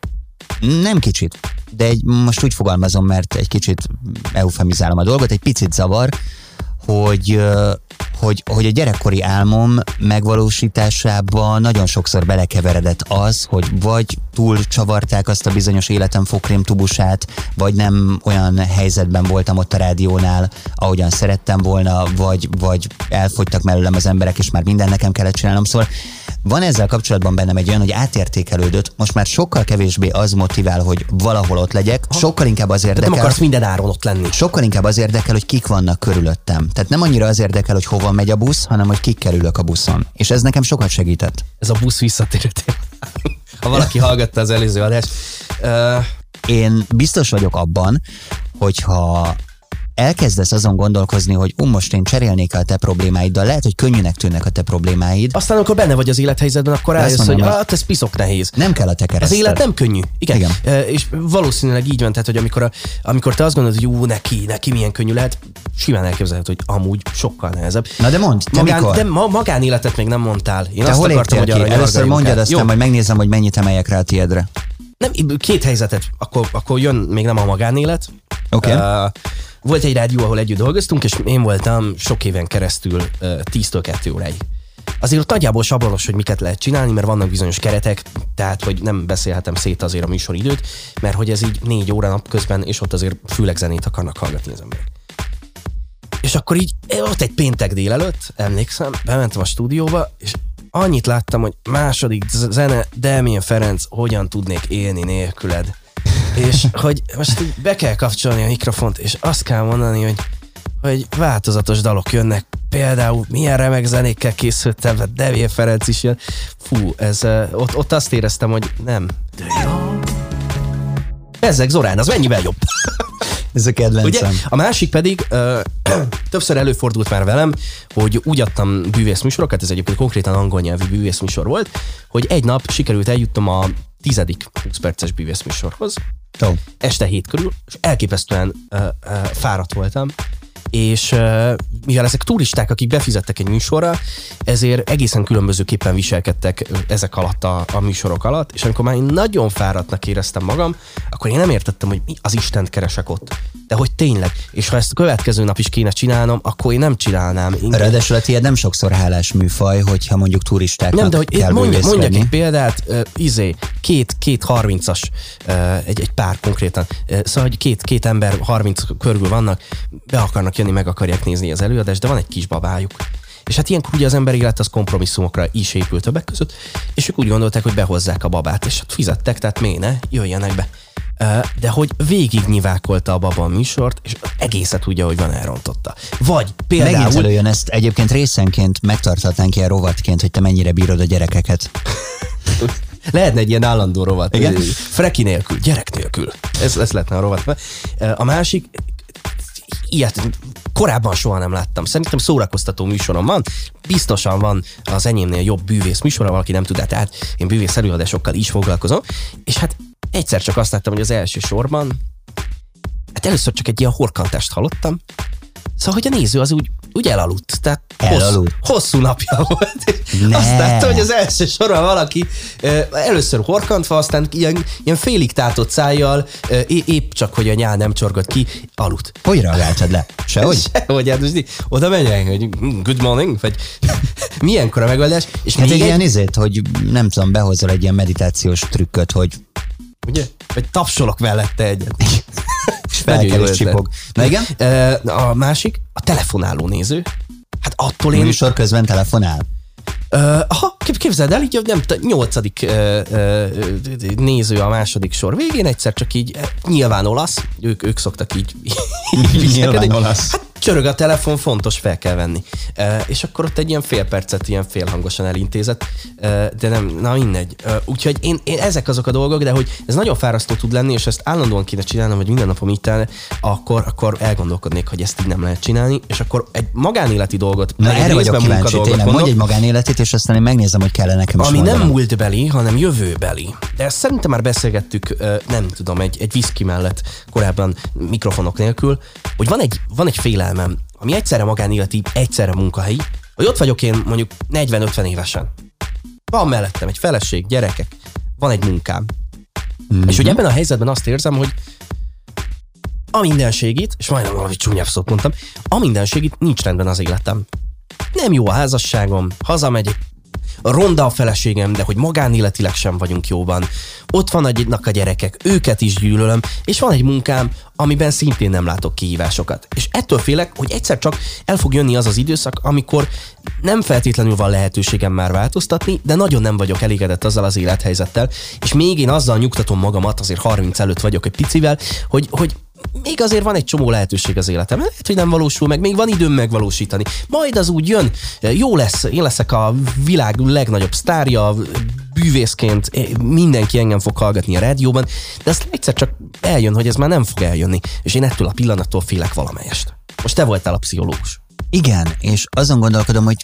nem kicsit, de egy, most úgy fogalmazom, mert egy kicsit eufemizálom a dolgot, egy picit zavar, hogy, hogy, hogy a gyerekkori álmom megvalósításában nagyon sokszor belekeveredett az, hogy vagy túl csavarták azt a bizonyos életem fokrém tubusát, vagy nem olyan helyzetben voltam ott a rádiónál, ahogyan szerettem volna, vagy, vagy elfogytak mellőlem az emberek, és már minden nekem kellett csinálnom. Szóval van ezzel kapcsolatban bennem egy olyan, hogy átértékelődött, most már sokkal kevésbé az motivál, hogy valahol ott legyek, sokkal inkább az Tehát nem érdekel, akarsz minden áron ott lenni. sokkal inkább az érdekel, hogy kik vannak körülöttem. Tehát nem annyira az érdekel, hogy hova megy a busz, hanem hogy kik kerülök a buszon. És ez nekem sokat segített. Ez a busz visszatérő. Ha valaki hallgatta az előző adást. Uh, Én biztos vagyok abban, hogyha elkezdesz azon gondolkozni, hogy um, most én cserélnék a te problémáiddal, lehet, hogy könnyűnek tűnnek a te problémáid. aztán, amikor benne vagy az élethelyzetben, akkor rájössz, hogy mondom, hogy- hát ez piszok nehéz. Nem kell a te Az élet nem könnyű. Igen. Igen. E, és valószínűleg így van, tehát, hogy amikor, a, amikor te azt gondolod, hogy jó, neki, neki milyen könnyű lehet, simán elképzelhető, hogy amúgy sokkal nehezebb. Na de mondd, te mikor? de ma, magánéletet még nem mondtál. Én Te azt hol akartam, hogy arra Először mondjad, el. aztán Jó, majd megnézem, hogy mennyit emeljek rá a tiédre. nem, két helyzetet, akkor, akkor jön még nem a magánélet. Oké. Uh, volt egy rádió, ahol együtt dolgoztunk, és én voltam sok éven keresztül uh, 10-től 2 óráig. Azért ott nagyjából sablonos, hogy miket lehet csinálni, mert vannak bizonyos keretek, tehát hogy nem beszélhetem szét azért a műsoridőt, mert hogy ez így négy óra nap közben, és ott azért főleg zenét akarnak hallgatni az emberek. És akkor így ott egy péntek délelőtt, emlékszem, bementem a stúdióba, és annyit láttam, hogy második zene, Demien Ferenc, hogyan tudnék élni nélküled. És hogy most így be kell kapcsolni a mikrofont, és azt kell mondani, hogy, hogy változatos dalok jönnek, például milyen remek zenékkel készültem, hát Devél Ferenc is jön. Fú, ez, ott, ott azt éreztem, hogy nem. Ezek Zorán, az mennyivel jobb. Ez a Ugye? kedvencem. A másik pedig, ö, többször előfordult már velem, hogy úgy adtam bűvészműsorokat, ez egyébként konkrétan angol nyelvű bűvészműsor volt, hogy egy nap sikerült eljutnom a tizedik 20 perces bűvészműsorhoz, Jó. este hét körül, és elképesztően ö, ö, fáradt voltam, és ö, mivel ezek turisták, akik befizettek egy műsorra, ezért egészen különbözőképpen viselkedtek ezek alatt a, a műsorok alatt, és amikor már én nagyon fáradtnak éreztem magam, akkor én nem értettem, hogy mi az Istent keresek ott. De hogy tényleg, és ha ezt a következő nap is kéne csinálnom, akkor én nem csinálnám. Inkább- Ráadásul a tiéd nem sokszor hálás műfaj, hogyha mondjuk turistáknak nem, de hogy kell mondja, mondjak bűvészkedni. egy példát, uh, izé, két, két 30-as, uh, egy, egy pár konkrétan, uh, szóval, hogy két, két ember 30 körül vannak, be akarnak jönni, meg akarják nézni az előadást, de van egy kis babájuk. És hát ilyenkor ugye az ember élet az kompromisszumokra is épült többek között, és ők úgy gondolták, hogy behozzák a babát, és hát fizettek, tehát miért ne, jöjjenek be. De hogy végig nyivákolta a baba a műsort, és egészet ugye, hogy van elrontotta. Vagy például... Megint előjön ezt egyébként részenként megtarthatnánk ilyen rovatként, hogy te mennyire bírod a gyerekeket. Lehetne egy ilyen állandó rovat. Igen? Freki nélkül, gyerek nélkül. Ez, ez lehetne a rovat. A másik, ilyet korábban soha nem láttam. Szerintem szórakoztató műsorom van. Biztosan van az enyémnél jobb bűvész műsora, valaki nem tud, tehát én bűvész előadásokkal is foglalkozom. És hát egyszer csak azt láttam, hogy az első sorban, hát először csak egy ilyen horkantást hallottam, Szóval, hogy a néző az úgy, úgy elaludt. Tehát Elaludt. Hosszú, hosszú napja volt. Ne. Azt látta, hogy az első soron valaki először horkantva, aztán ilyen, ilyen félig tátott szájjal, épp csak, hogy a nyál nem csorgott ki, aludt. Hogy reagáltad le? Sehogy? Hogy hát most oda menjek, hogy good morning, vagy milyenkor a megoldás. És Hát még egy egy, ilyen izét, hogy nem tudom, behozol egy ilyen meditációs trükköt, hogy ugye, vagy tapsolok mellette egyet. és jó felkel és csipog. Na igen? A másik, a telefonáló néző. Hát attól én... Műsor közben telefonál. Uh, aha, kép- képzeld el, így nem nyolcadik uh, uh, néző a második sor végén, egyszer csak így, eh, nyilván olasz, ők, ők szoktak így, így. Nyilván olasz. Hát csörög a telefon, fontos, fel kell venni. Uh, és akkor ott egy ilyen fél percet ilyen félhangosan elintézett, uh, de nem, na mindegy. Uh, úgyhogy én, én, ezek azok a dolgok, de hogy ez nagyon fárasztó tud lenni, és ezt állandóan kéne csinálnom, vagy minden napom így telne, akkor, akkor elgondolkodnék, hogy ezt így nem lehet csinálni, és akkor egy magánéleti dolgot, Na erre vagyok kíváncsi, tényleg. mondok, Mondj egy magánéletét, és aztán én megnézem, hogy kell nekem is ami nem múltbeli, hanem jövőbeli. De ezt szerintem már beszélgettük, nem tudom, egy, egy whisky mellett korábban mikrofonok nélkül, hogy van egy, van egy félelmem, ami egyszerre magánéleti, egyszerre munkahelyi, hogy ott vagyok én mondjuk 40-50 évesen. Van mellettem egy feleség, gyerekek, van egy munkám. Mm-hmm. És hogy ebben a helyzetben azt érzem, hogy a mindenségit, és majdnem valami csúnyább szót mondtam, a mindenségit nincs rendben az életem. Nem jó a házasságom, hazamegyek, ronda a feleségem, de hogy magánéletileg sem vagyunk jóban. Ott vannak a gyerekek, őket is gyűlölöm, és van egy munkám, amiben szintén nem látok kihívásokat. És ettől félek, hogy egyszer csak el fog jönni az az időszak, amikor nem feltétlenül van lehetőségem már változtatni, de nagyon nem vagyok elégedett azzal az élethelyzettel, és még én azzal nyugtatom magamat, azért 30 előtt vagyok egy picivel, hogy, hogy még azért van egy csomó lehetőség az életemben. Lehet, hogy nem valósul meg, még van időm megvalósítani. Majd az úgy jön, jó lesz, én leszek a világ legnagyobb sztárja, bűvészként mindenki engem fog hallgatni a rádióban, de azt egyszer csak eljön, hogy ez már nem fog eljönni, és én ettől a pillanattól félek valamelyest. Most te voltál a pszichológus. Igen, és azon gondolkodom, hogy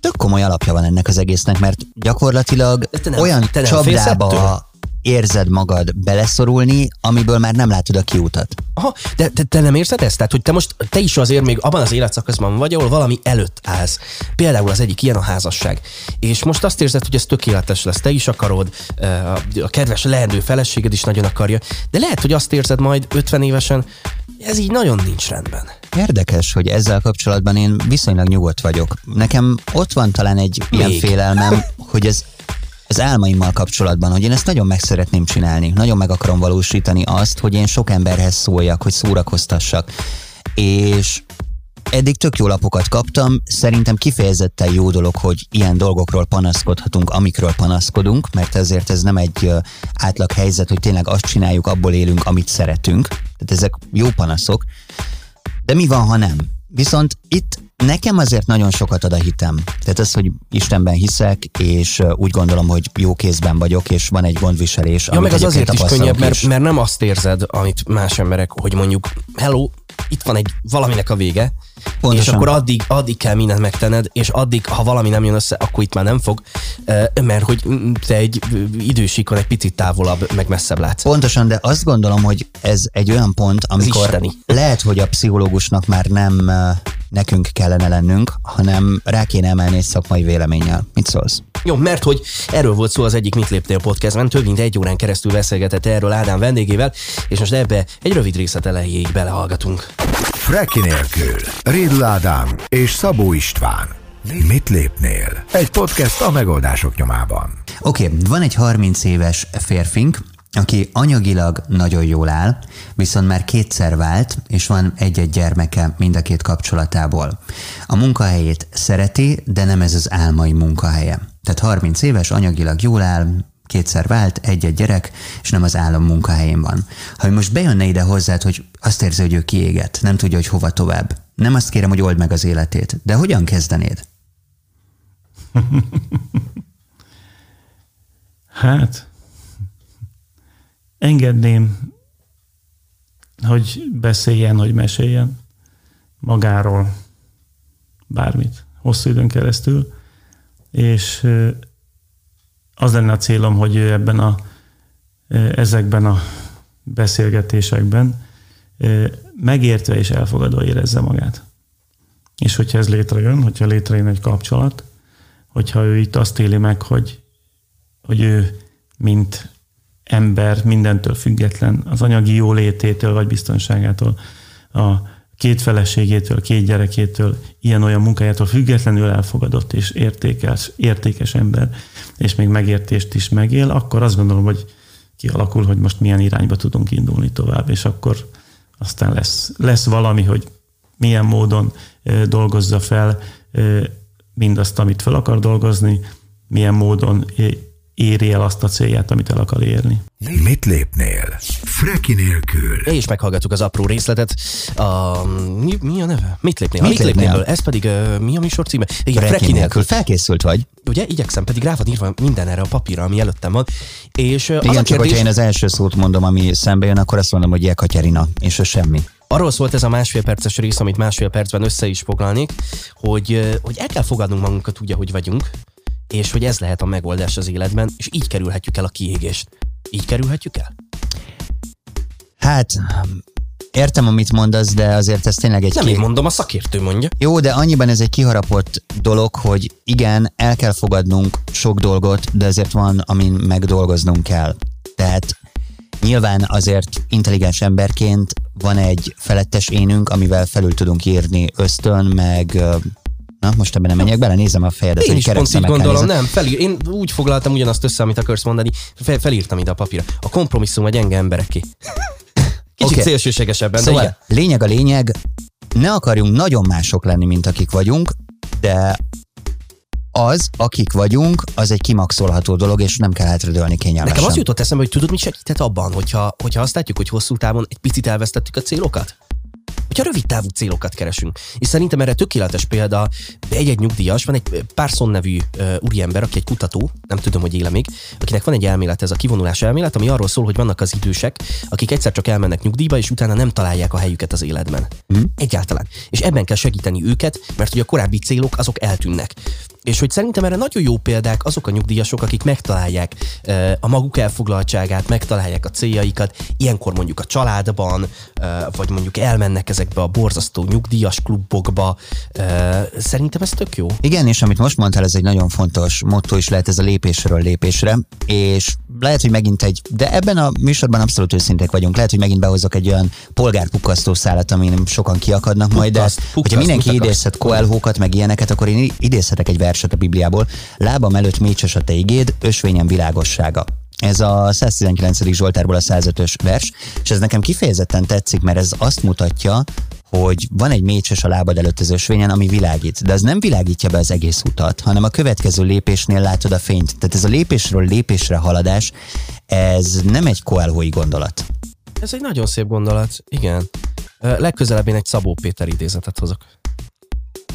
tök komoly alapja van ennek az egésznek, mert gyakorlatilag te nem- olyan te nem csapdába érzed magad beleszorulni, amiből már nem látod a kiutat. Aha, de te, te nem érzed ezt? Tehát, hogy te most, te is azért még abban az életszakaszban vagy, ahol valami előtt állsz. Például az egyik ilyen a házasság. És most azt érzed, hogy ez tökéletes lesz, te is akarod, eh, a, kedves leendő feleséged is nagyon akarja, de lehet, hogy azt érzed majd 50 évesen, ez így nagyon nincs rendben. Érdekes, hogy ezzel kapcsolatban én viszonylag nyugodt vagyok. Nekem ott van talán egy ilyen Még. félelmem, hogy ez az álmaimmal kapcsolatban, hogy én ezt nagyon meg szeretném csinálni, nagyon meg akarom valósítani azt, hogy én sok emberhez szóljak, hogy szórakoztassak. És eddig tök jó lapokat kaptam, szerintem kifejezetten jó dolog, hogy ilyen dolgokról panaszkodhatunk, amikről panaszkodunk, mert ezért ez nem egy átlag helyzet, hogy tényleg azt csináljuk, abból élünk, amit szeretünk. Tehát ezek jó panaszok. De mi van, ha nem? Viszont itt Nekem azért nagyon sokat ad a hitem. Tehát az, hogy Istenben hiszek, és úgy gondolom, hogy jó kézben vagyok, és van egy gondviselés. Ja, meg az azért is könnyebb, mert, mert nem azt érzed, amit más emberek, hogy mondjuk, hello, itt van egy valaminek a vége, Pontosan. és akkor addig, addig kell mindent megtenned, és addig, ha valami nem jön össze, akkor itt már nem fog, mert hogy te egy idősíkon egy picit távolabb, meg messzebb látsz. Pontosan, de azt gondolom, hogy ez egy olyan pont, amikor lehet, hogy a pszichológusnak már nem nekünk kellene lennünk, hanem rá kéne emelni egy szakmai véleménnyel. Mit szólsz? Jó, mert hogy erről volt szó az egyik Mit léptél podcastben, több mint egy órán keresztül beszélgetett erről Ádám vendégével, és most ebbe egy rövid részlet elejéig belehallgatunk. Freki nélkül, Ridl Ádám és Szabó István. Mit lépnél? Egy podcast a megoldások nyomában. Oké, okay, van egy 30 éves férfink, aki anyagilag nagyon jól áll, viszont már kétszer vált, és van egy-egy gyermeke mind a két kapcsolatából. A munkahelyét szereti, de nem ez az álmai munkahelye. Tehát 30 éves, anyagilag jól áll, kétszer vált, egy-egy gyerek, és nem az állam munkahelyén van. Ha most bejönne ide hozzád, hogy azt érzi, hogy ő kiéget, nem tudja, hogy hova tovább. Nem azt kérem, hogy old meg az életét, de hogyan kezdenéd? hát, engedném, hogy beszéljen, hogy meséljen magáról bármit, hosszú időn keresztül, és az lenne a célom, hogy ebben a, ezekben a beszélgetésekben megértve és elfogadva érezze magát. És hogyha ez létrejön, hogyha létrejön egy kapcsolat, hogyha ő itt azt éli meg, hogy, hogy ő mint ember mindentől független, az anyagi jólététől vagy biztonságától, a két feleségétől, két gyerekétől, ilyen-olyan munkájától függetlenül elfogadott és értékes, értékes ember, és még megértést is megél, akkor azt gondolom, hogy kialakul, hogy most milyen irányba tudunk indulni tovább, és akkor aztán lesz, lesz valami, hogy milyen módon dolgozza fel mindazt, amit fel akar dolgozni, milyen módon éri el azt a célját, amit el akar érni. Mit lépnél? Freki nélkül. És meghallgattuk az apró részletet. A, mi, mi a neve? Mit lépnél? Mit, mit lépnél? lépnél? Ez pedig uh, mi a műsor címe? Igen, Freki, Freki nélkül. Felkészült vagy? Ugye, igyekszem, pedig rá van írva minden erre a papírra, ami előttem van. És, uh, Igen, az csak kérdés... hogyha én az első szót mondom, ami szembe jön, akkor azt mondom, hogy Jekaterina, és az semmi. Arról szólt ez a másfél perces rész, amit másfél percben össze is foglalnék, hogy, hogy el kell fogadnunk magunkat úgy, ahogy vagyunk, és hogy ez lehet a megoldás az életben, és így kerülhetjük el a kiégést. Így kerülhetjük el? Hát, értem, amit mondasz, de azért ez tényleg egy... Nem ki... én mondom, a szakértő mondja. Jó, de annyiban ez egy kiharapott dolog, hogy igen, el kell fogadnunk sok dolgot, de ezért van, amin megdolgoznunk kell. Tehát nyilván azért intelligens emberként van egy felettes énünk, amivel felül tudunk írni ösztön, meg Na, most ebben nem menjek bele, nézem a fejedet. Én is pont így gondolom, nem, felír, én úgy foglaltam ugyanazt össze, amit akarsz mondani, fel, felírtam ide a papírra. A kompromisszum a gyenge embereké. Kicsit okay. szélsőségesebben, szóval de igen. lényeg a lényeg, ne akarjunk nagyon mások lenni, mint akik vagyunk, de az, akik vagyunk, az egy kimaxolható dolog, és nem kell hátradőlni kényelmesen. Nekem az jutott eszembe, hogy tudod, mit segített abban, hogyha, hogyha azt látjuk, hogy hosszú távon egy picit elvesztettük a célokat? Hogyha rövid távú célokat keresünk. És szerintem erre tökéletes példa egy-egy nyugdíjas, van egy Parson nevű uh, úriember, aki egy kutató, nem tudom, hogy éle még, akinek van egy elmélet, ez a kivonulás elmélet, ami arról szól, hogy vannak az idősek, akik egyszer csak elmennek nyugdíjba, és utána nem találják a helyüket az életben. Mm. Egyáltalán. És ebben kell segíteni őket, mert hogy a korábbi célok azok eltűnnek. És hogy szerintem erre nagyon jó példák azok a nyugdíjasok, akik megtalálják a maguk elfoglaltságát, megtalálják a céljaikat, ilyenkor mondjuk a családban, vagy mondjuk elmennek ezekbe a borzasztó nyugdíjas klubokba. Szerintem ez tök jó. Igen, és amit most mondtál, ez egy nagyon fontos motto is lehet ez a lépésről lépésre, és lehet, hogy megint egy, de ebben a műsorban abszolút őszinték vagyunk, lehet, hogy megint behozok egy olyan polgárpukkasztó szálat, amin sokan kiakadnak majd, de pukkaszt, hogyha mindenki idézhet koelhókat, meg ilyeneket, akkor én idézhetek egy verset a Bibliából. Lábam előtt mécses a te igéd, ösvényem világossága. Ez a 119. Zsoltárból a 105-ös vers, és ez nekem kifejezetten tetszik, mert ez azt mutatja, hogy van egy mécses a lábad előtt az ösvényen, ami világít, de az nem világítja be az egész utat, hanem a következő lépésnél látod a fényt. Tehát ez a lépésről lépésre haladás, ez nem egy koelhói gondolat. Ez egy nagyon szép gondolat, igen. Legközelebb én egy Szabó Péter idézetet hozok.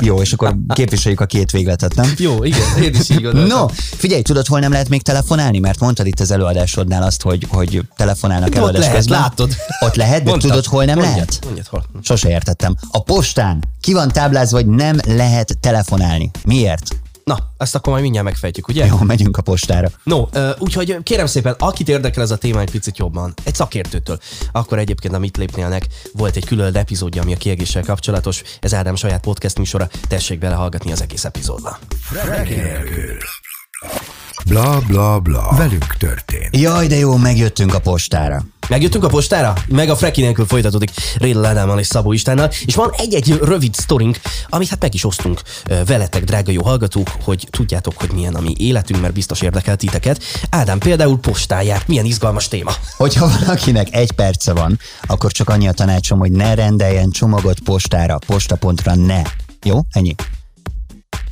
Jó, és akkor képviseljük a két végletet, nem? Jó, igen, én is így gondoltam. No, figyelj, tudod, hol nem lehet még telefonálni? Mert mondtad itt az előadásodnál azt, hogy, hogy telefonálnak Ott előadás lehet, közben. látod. Ott lehet, de Mondtad. tudod, hol nem Mondjad, lehet? Mondjad, hol. Sose értettem. A postán ki van táblázva, hogy nem lehet telefonálni. Miért? Na, ezt akkor majd mindjárt megfejtjük, ugye? Jó, megyünk a postára. No, úgyhogy kérem szépen, akit érdekel ez a téma egy picit jobban, egy szakértőtől, akkor egyébként a Mit lépnélnek volt egy külön epizódja, ami a kiegéssel kapcsolatos, ez Ádám saját podcast műsora, tessék belehallgatni az egész epizódba. Freki nélkül. Bla bla bla. Velünk történt. Jaj, de jó, megjöttünk a postára. Megjöttünk a postára, meg a Freki nélkül folytatódik Rédl Ádámmal és Szabó Istánnal, és van egy-egy rövid sztorink, amit hát meg is osztunk veletek, drága jó hallgatók, hogy tudjátok, hogy milyen a mi életünk, mert biztos érdekel titeket. Ádám például postáját, milyen izgalmas téma. Hogyha valakinek egy perce van, akkor csak annyi a tanácsom, hogy ne rendeljen csomagot postára, postapontra ne. Jó? Ennyi.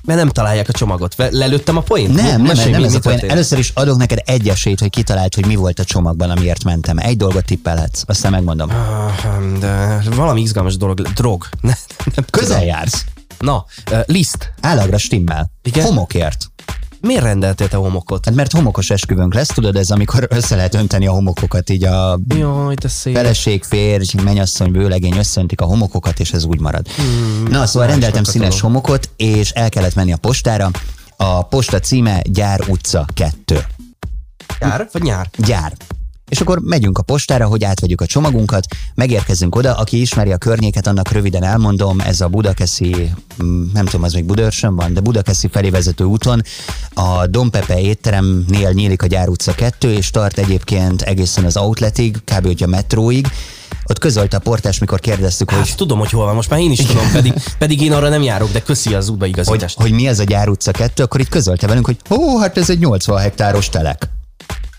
Mert nem találják a csomagot. Lelőttem a poént? Nem, nem, Mesélj, nem, nem ez a poén. Először is adok neked egy esélyt, hogy kitaláld, hogy mi volt a csomagban, amiért mentem. Egy dolgot tippelhetsz, aztán megmondom. Ah, De valami izgalmas dolog. Drog. Ne, nem Közel tudom. jársz. Na, uh, liszt. Állagra stimmel. Igen? Homokért. Miért rendeltél te homokot? Hát mert homokos esküvőnk lesz, tudod, ez amikor össze lehet önteni a homokokat, így a Jaj, de szép. feleség, férj, mennyasszony, vőlegény összöntik a homokokat, és ez úgy marad. Hmm, Na, szóval rendeltem színes dolog. homokot, és el kellett menni a postára. A posta címe Gyár utca 2. Nyár vagy nyár? Gyár. És akkor megyünk a postára, hogy átvegyük a csomagunkat, megérkezünk oda, aki ismeri a környéket, annak röviden elmondom, ez a Budakeszi, mm, nem tudom, az még Budaörsön van, de Budakeszi felé vezető úton, a Dompepe étteremnél nyílik a Gyár utca 2, és tart egyébként egészen az outletig, kb. hogy a metróig. Ott közölte a portás, mikor kérdeztük, hogy Hát tudom, hogy hol van, most már én is tudom, pedig, pedig én arra nem járok, de köszi az hogy, útbaigazítást. hogy mi ez a Gyár utca 2, akkor itt közölte velünk, hogy ó, hát ez egy 80 hektáros telek.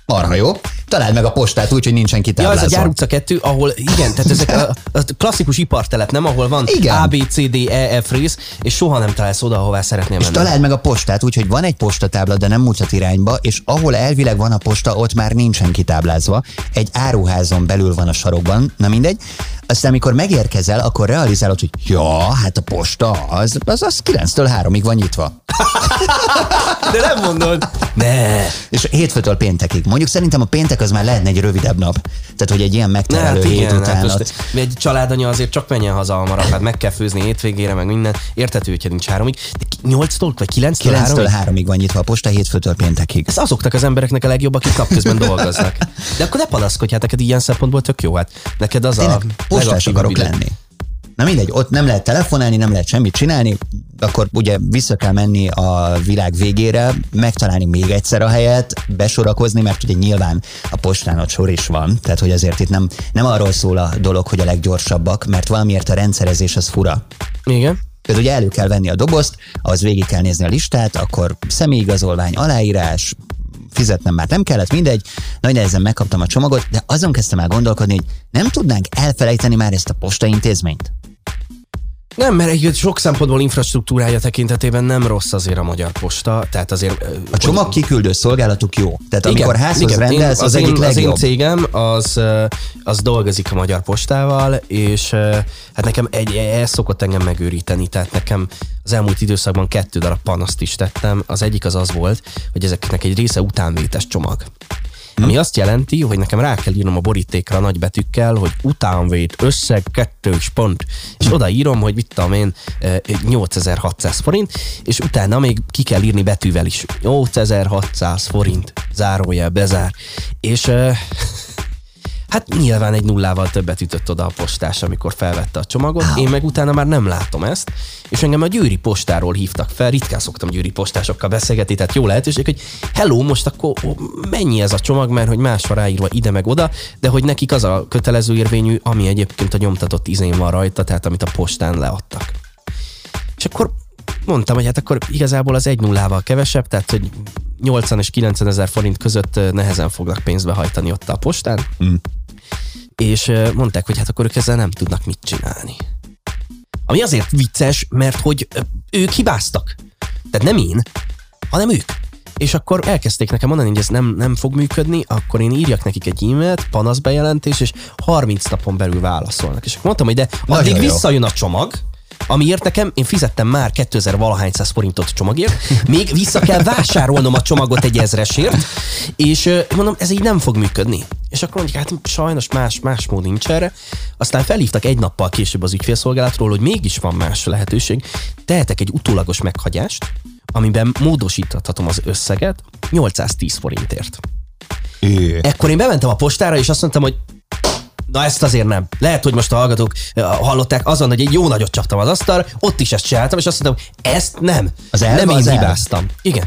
Marha jó. Találd meg a postát úgy, hogy nincsen Ja, kitáblázva. ez a Gyár utca 2, ahol igen, tehát ezek a, a klasszikus ipartelep, nem? Ahol van Igen. A, B, C, D, E, F rész, és soha nem találsz oda, ahová szeretnél És menni. találd meg a postát úgy, hogy van egy postatábla, de nem mutat irányba, és ahol elvileg van a posta, ott már nincsen kitáblázva. Egy áruházon belül van a sarokban, na mindegy. Aztán, amikor megérkezel, akkor realizálod, hogy ja, hát a posta az, az, az 9-től 3-ig van nyitva. De nem mondod. Ne. És hétfőtől péntekig. Mondjuk szerintem a péntek az már lehetne egy rövidebb nap. Tehát, hogy egy ilyen megterelő hát hét igen, után hát most egy családanya azért csak menjen haza hamarabb, hát meg kell főzni hétvégére, meg minden. Értető, hogyha nincs háromig. De ki- nyolctól vagy kilenctől 9-től háromig? 3-ig van nyitva a posta, hétfőtől péntekig. Ez azoknak az embereknek a legjobb, akik napközben dolgoznak. De akkor ne panaszkodj, hát neked ilyen szempontból tök jó. Hát neked az Tényleg, a postás akarok idő. lenni. Na mindegy, ott nem lehet telefonálni, nem lehet semmit csinálni, akkor ugye vissza kell menni a világ végére, megtalálni még egyszer a helyet, besorakozni, mert ugye nyilván a postán ott sor is van, tehát hogy azért itt nem, nem arról szól a dolog, hogy a leggyorsabbak, mert valamiért a rendszerezés az fura. Igen. Például ugye elő kell venni a dobozt, az végig kell nézni a listát, akkor személyigazolvány, aláírás, fizetnem már nem kellett, mindegy, nagy nehezen megkaptam a csomagot, de azon kezdtem el gondolkodni, hogy nem tudnánk elfelejteni már ezt a postaintézményt. Nem, mert egy sok szempontból infrastruktúrája tekintetében nem rossz azért a magyar posta, tehát azért... A csomag kiküldő szolgálatuk jó. Tehát amikor házhoz igen, rendelsz, én, az, az, egyik én, az én legjobb. cégem az, az dolgozik a magyar postával, és hát nekem egy, ez szokott engem megőríteni, tehát nekem az elmúlt időszakban kettő darab panaszt is tettem. Az egyik az az volt, hogy ezeknek egy része utánvétes csomag. Ami azt jelenti, hogy nekem rá kell írnom a borítékra nagy betűkkel, hogy utánvét, összeg, kettős pont, és odaírom, hogy mit tudom én, eh, 8600 forint, és utána még ki kell írni betűvel is. 8600 forint, zárójel, bezár. És eh, Hát nyilván egy nullával többet ütött oda a postás, amikor felvette a csomagot. Én meg utána már nem látom ezt, és engem a győri postáról hívtak fel. Ritkán szoktam győri postásokkal beszélgetni, tehát jó lehetőség, hogy hello, most akkor mennyi ez a csomag, mert hogy más van ráírva ide meg oda, de hogy nekik az a kötelező érvényű, ami egyébként a nyomtatott izén van rajta, tehát amit a postán leadtak. És akkor mondtam, hogy hát akkor igazából az egy nullával kevesebb, tehát hogy 80 és 90 ezer forint között ö, nehezen fognak pénzbe hajtani ott a postán. Mm. És mondták, hogy hát akkor ők ezzel nem tudnak mit csinálni. Ami azért vicces, mert hogy ők hibáztak. Tehát nem én, hanem ők. És akkor elkezdték nekem mondani, hogy ez nem, nem fog működni, akkor én írjak nekik egy e-mailt, panaszbejelentés, és 30 napon belül válaszolnak. És akkor mondtam, hogy de addig Nagyon jó. visszajön a csomag, amiért nekem, én fizettem már 2000 valahány száz forintot csomagért, még vissza kell vásárolnom a csomagot egy ezresért, és mondom, ez így nem fog működni. És akkor mondjuk, hát sajnos más, más mód nincs erre. Aztán felhívtak egy nappal később az ügyfélszolgálatról, hogy mégis van más lehetőség. Tehetek egy utólagos meghagyást, amiben módosíthatom az összeget 810 forintért. Ő. Ekkor én bementem a postára, és azt mondtam, hogy Na ezt azért nem. Lehet, hogy most a hallgatók hallották azon, hogy egy jó nagyot csaptam az asztalra, ott is ezt csináltam, és azt mondtam, ezt nem. Az elv nem én az elv. hibáztam. Igen.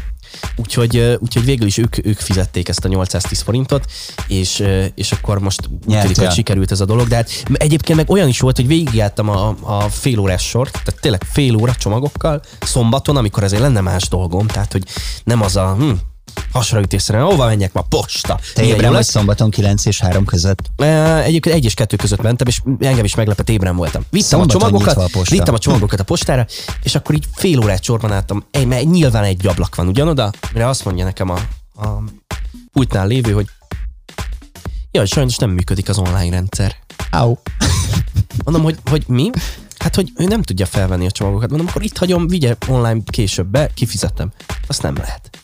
Úgyhogy, úgyhogy végül is ők, ők fizették ezt a 810 forintot, és, és akkor most úgy tűnik, hogy sikerült ez a dolog. De hát egyébként meg olyan is volt, hogy végigjártam a, a fél órás sort, tehát tényleg fél óra csomagokkal, szombaton, amikor azért lenne más dolgom, tehát hogy nem az a hm, hasraütésszerűen, hova menjek ma, posta. Te ébren vagy szombaton 9 és 3 között. E, Egyébként egy és kettő között mentem, és engem is meglepett, ébren voltam. Vittem a csomagokat, a posta. vittem a csomagokat a postára, és akkor így fél órát sorban álltam. Egy, mert nyilván egy ablak van ugyanoda, mire azt mondja nekem a, a pultnál lévő, hogy jaj, sajnos nem működik az online rendszer. Au. Mondom, hogy, hogy mi? Hát, hogy ő nem tudja felvenni a csomagokat. Mondom, akkor itt hagyom, vigye online később be, kifizettem. Azt nem lehet.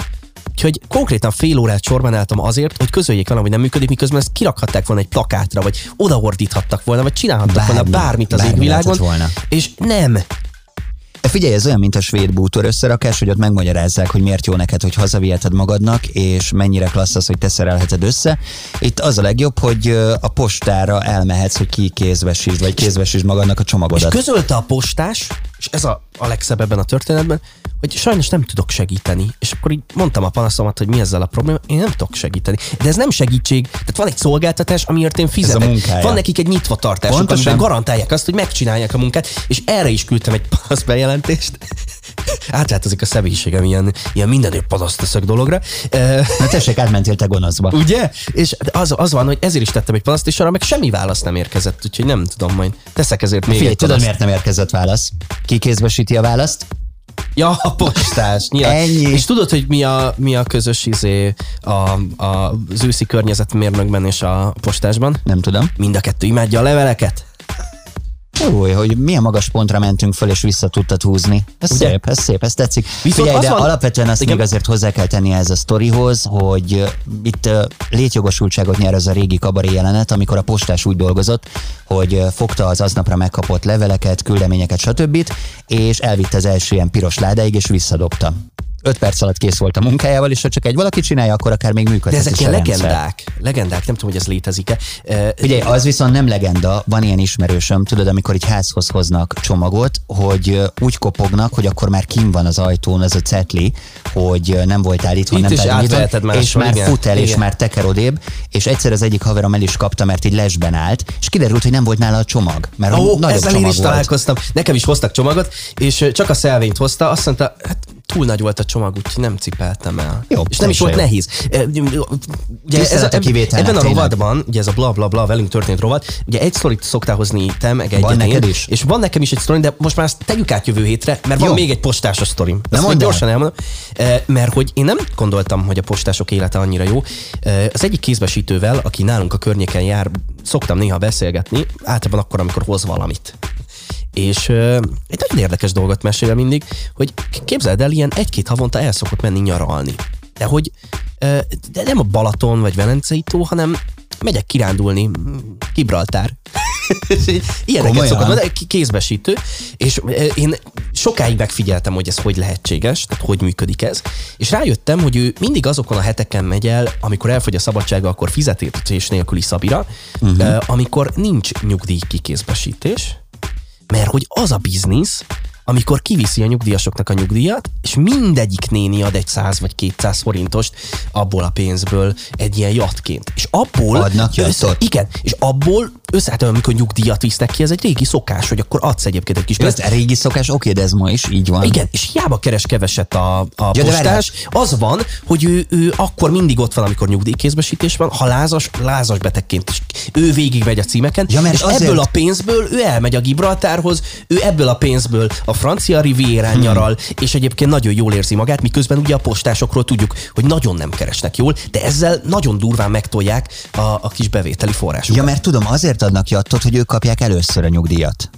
Úgyhogy konkrétan fél órát sorban álltam azért, hogy közöljék velem, hogy nem működik, miközben ezt kirakhatták volna egy plakátra, vagy odaordíthattak volna, vagy csinálhattak Bármi, volna bármit az égvilágon. volna. És nem. De figyelj, ez olyan, mint a svéd bútor összerakás, hogy ott megmagyarázzák, hogy miért jó neked, hogy hazaviheted magadnak, és mennyire klassz az, hogy te szerelheted össze. Itt az a legjobb, hogy a postára elmehetsz, hogy ki kézvesítsd, vagy kézvesítsd magadnak a És csomagodat. közölte a postás, és ez a, a legszebb ebben a történetben, hogy sajnos nem tudok segíteni. És akkor így mondtam a panaszomat, hogy mi ezzel a probléma, én nem tudok segíteni. De ez nem segítség. Tehát van egy szolgáltatás, amiért én fizetek. munkája. van nekik egy nyitva tartásuk, amiben garantálják azt, hogy megcsinálják a munkát, és erre is küldtem egy panasz bejelentést. Átváltozik a személyiségem ilyen, ilyen mindenért panaszt teszek dologra. Na tessék, átmentél te gonoszba. Ugye? És az, az van, hogy ezért is tettem egy panaszt, és arra meg semmi válasz nem érkezett, úgyhogy nem tudom majd. Teszek ezért még Figyelj, egy tudod, miért nem érkezett válasz? Ki kézbesíti a választ? Ja, a postás. Nyilván. Ennyi. És tudod, hogy mi a, mi a közös izé a, a, az őszi környezetmérnökben és a postásban? Nem tudom. Mind a kettő imádja a leveleket. Jó, hogy milyen magas pontra mentünk föl, és vissza tudtad húzni. Ez Ugye? szép, ez szép, ez tetszik. Viszont Figyelj, de van- alapvetően azt Igen. még azért hozzá kell tenni ez a sztorihoz, hogy itt létjogosultságot nyer az a régi kabaré jelenet, amikor a postás úgy dolgozott, hogy fogta az aznapra megkapott leveleket, küldeményeket, stb. és elvitte az első ilyen piros ládáig, és visszadobta. Öt perc alatt kész volt a munkájával, és ha csak egy valaki csinálja, akkor akár még működhet De ezek ilyen rendszer. legendák. Legendák, nem tudom, hogy ez létezik-e. Ugye, az viszont nem legenda, van ilyen ismerősöm, tudod, amikor egy házhoz hoznak csomagot, hogy úgy kopognak, hogy akkor már kim van az ajtón ez a cetli, hogy nem voltál itt, Itt nem nyitva, máshol, és már igen. fut el, és Igen. már teker odébb, és egyszer az egyik haverom el is kapta, mert így lesben állt, és kiderült, hogy nem volt nála a csomag, mert Ó, oh, nagyobb ezzel én csomag is volt. találkoztam. Nekem is hoztak csomagot, és csak a szelvényt hozta, azt mondta, hát túl nagy volt a csomag, úgyhogy nem cipeltem el. Jó, és nem is volt teljesen nehéz. Ugye Tisztelet a kivételnek, ebben a rovatban, ugye ez a bla bla bla velünk történt rovat, ugye egy sztorit szoktál hozni te, meg egy Van neked is? És van nekem is egy sztorim, de most már ezt tegyük át jövő hétre, mert van Jó. még egy postásos sztorim. Ezt mondd gyorsan elmondom. Mert hogy én nem gondoltam, hogy a postások élete annyira jó. Az egyik kézbesítővel, aki nálunk a környéken jár, szoktam néha beszélgetni, általában akkor, amikor hoz valamit. És ö, egy nagyon érdekes dolgot mesél mindig, hogy képzeld el, ilyen egy-két havonta el szokott menni nyaralni. De hogy ö, de nem a Balaton vagy Velencei tó, hanem megyek kirándulni, Gibraltár. Ilyeneket Komolyan? szokott k- kézbesítő, és én sokáig megfigyeltem, hogy ez hogy lehetséges, tehát hogy működik ez, és rájöttem, hogy ő mindig azokon a heteken megy el, amikor elfogy a szabadsága, akkor fizetés nélküli szabira, uh-huh. amikor nincs nyugdíj kikézbesítés, mert hogy az a biznisz, amikor kiviszi a nyugdíjasoknak a nyugdíjat, és mindegyik néni ad egy 100 vagy 200 forintost abból a pénzből egy ilyen jatként. És abból... Adnak jattot? Igen, és abból összeállítom, amikor nyugdíjat visznek ki, ez egy régi szokás, hogy akkor adsz egyébként egy kis Ez pénzt. a régi szokás, oké, de ez ma is így van. Igen, és hiába keres keveset a, a de postás, az van, hogy ő, ő akkor mindig ott van, amikor nyugdíjkézbesítés van, ha lázas, lázas betegként is. Ő végigmegy a címeken, Ja, mert és azért- ebből a pénzből ő elmegy a Gibraltárhoz, ő ebből a pénzből a francia rivérán hmm. nyaral, és egyébként nagyon jól érzi magát, miközben ugye a postásokról tudjuk, hogy nagyon nem keresnek jól, de ezzel nagyon durván megtolják a, a kis bevételi forrásokat. Ja, mert tudom, azért adnak jattot, hogy ők kapják először a nyugdíjat.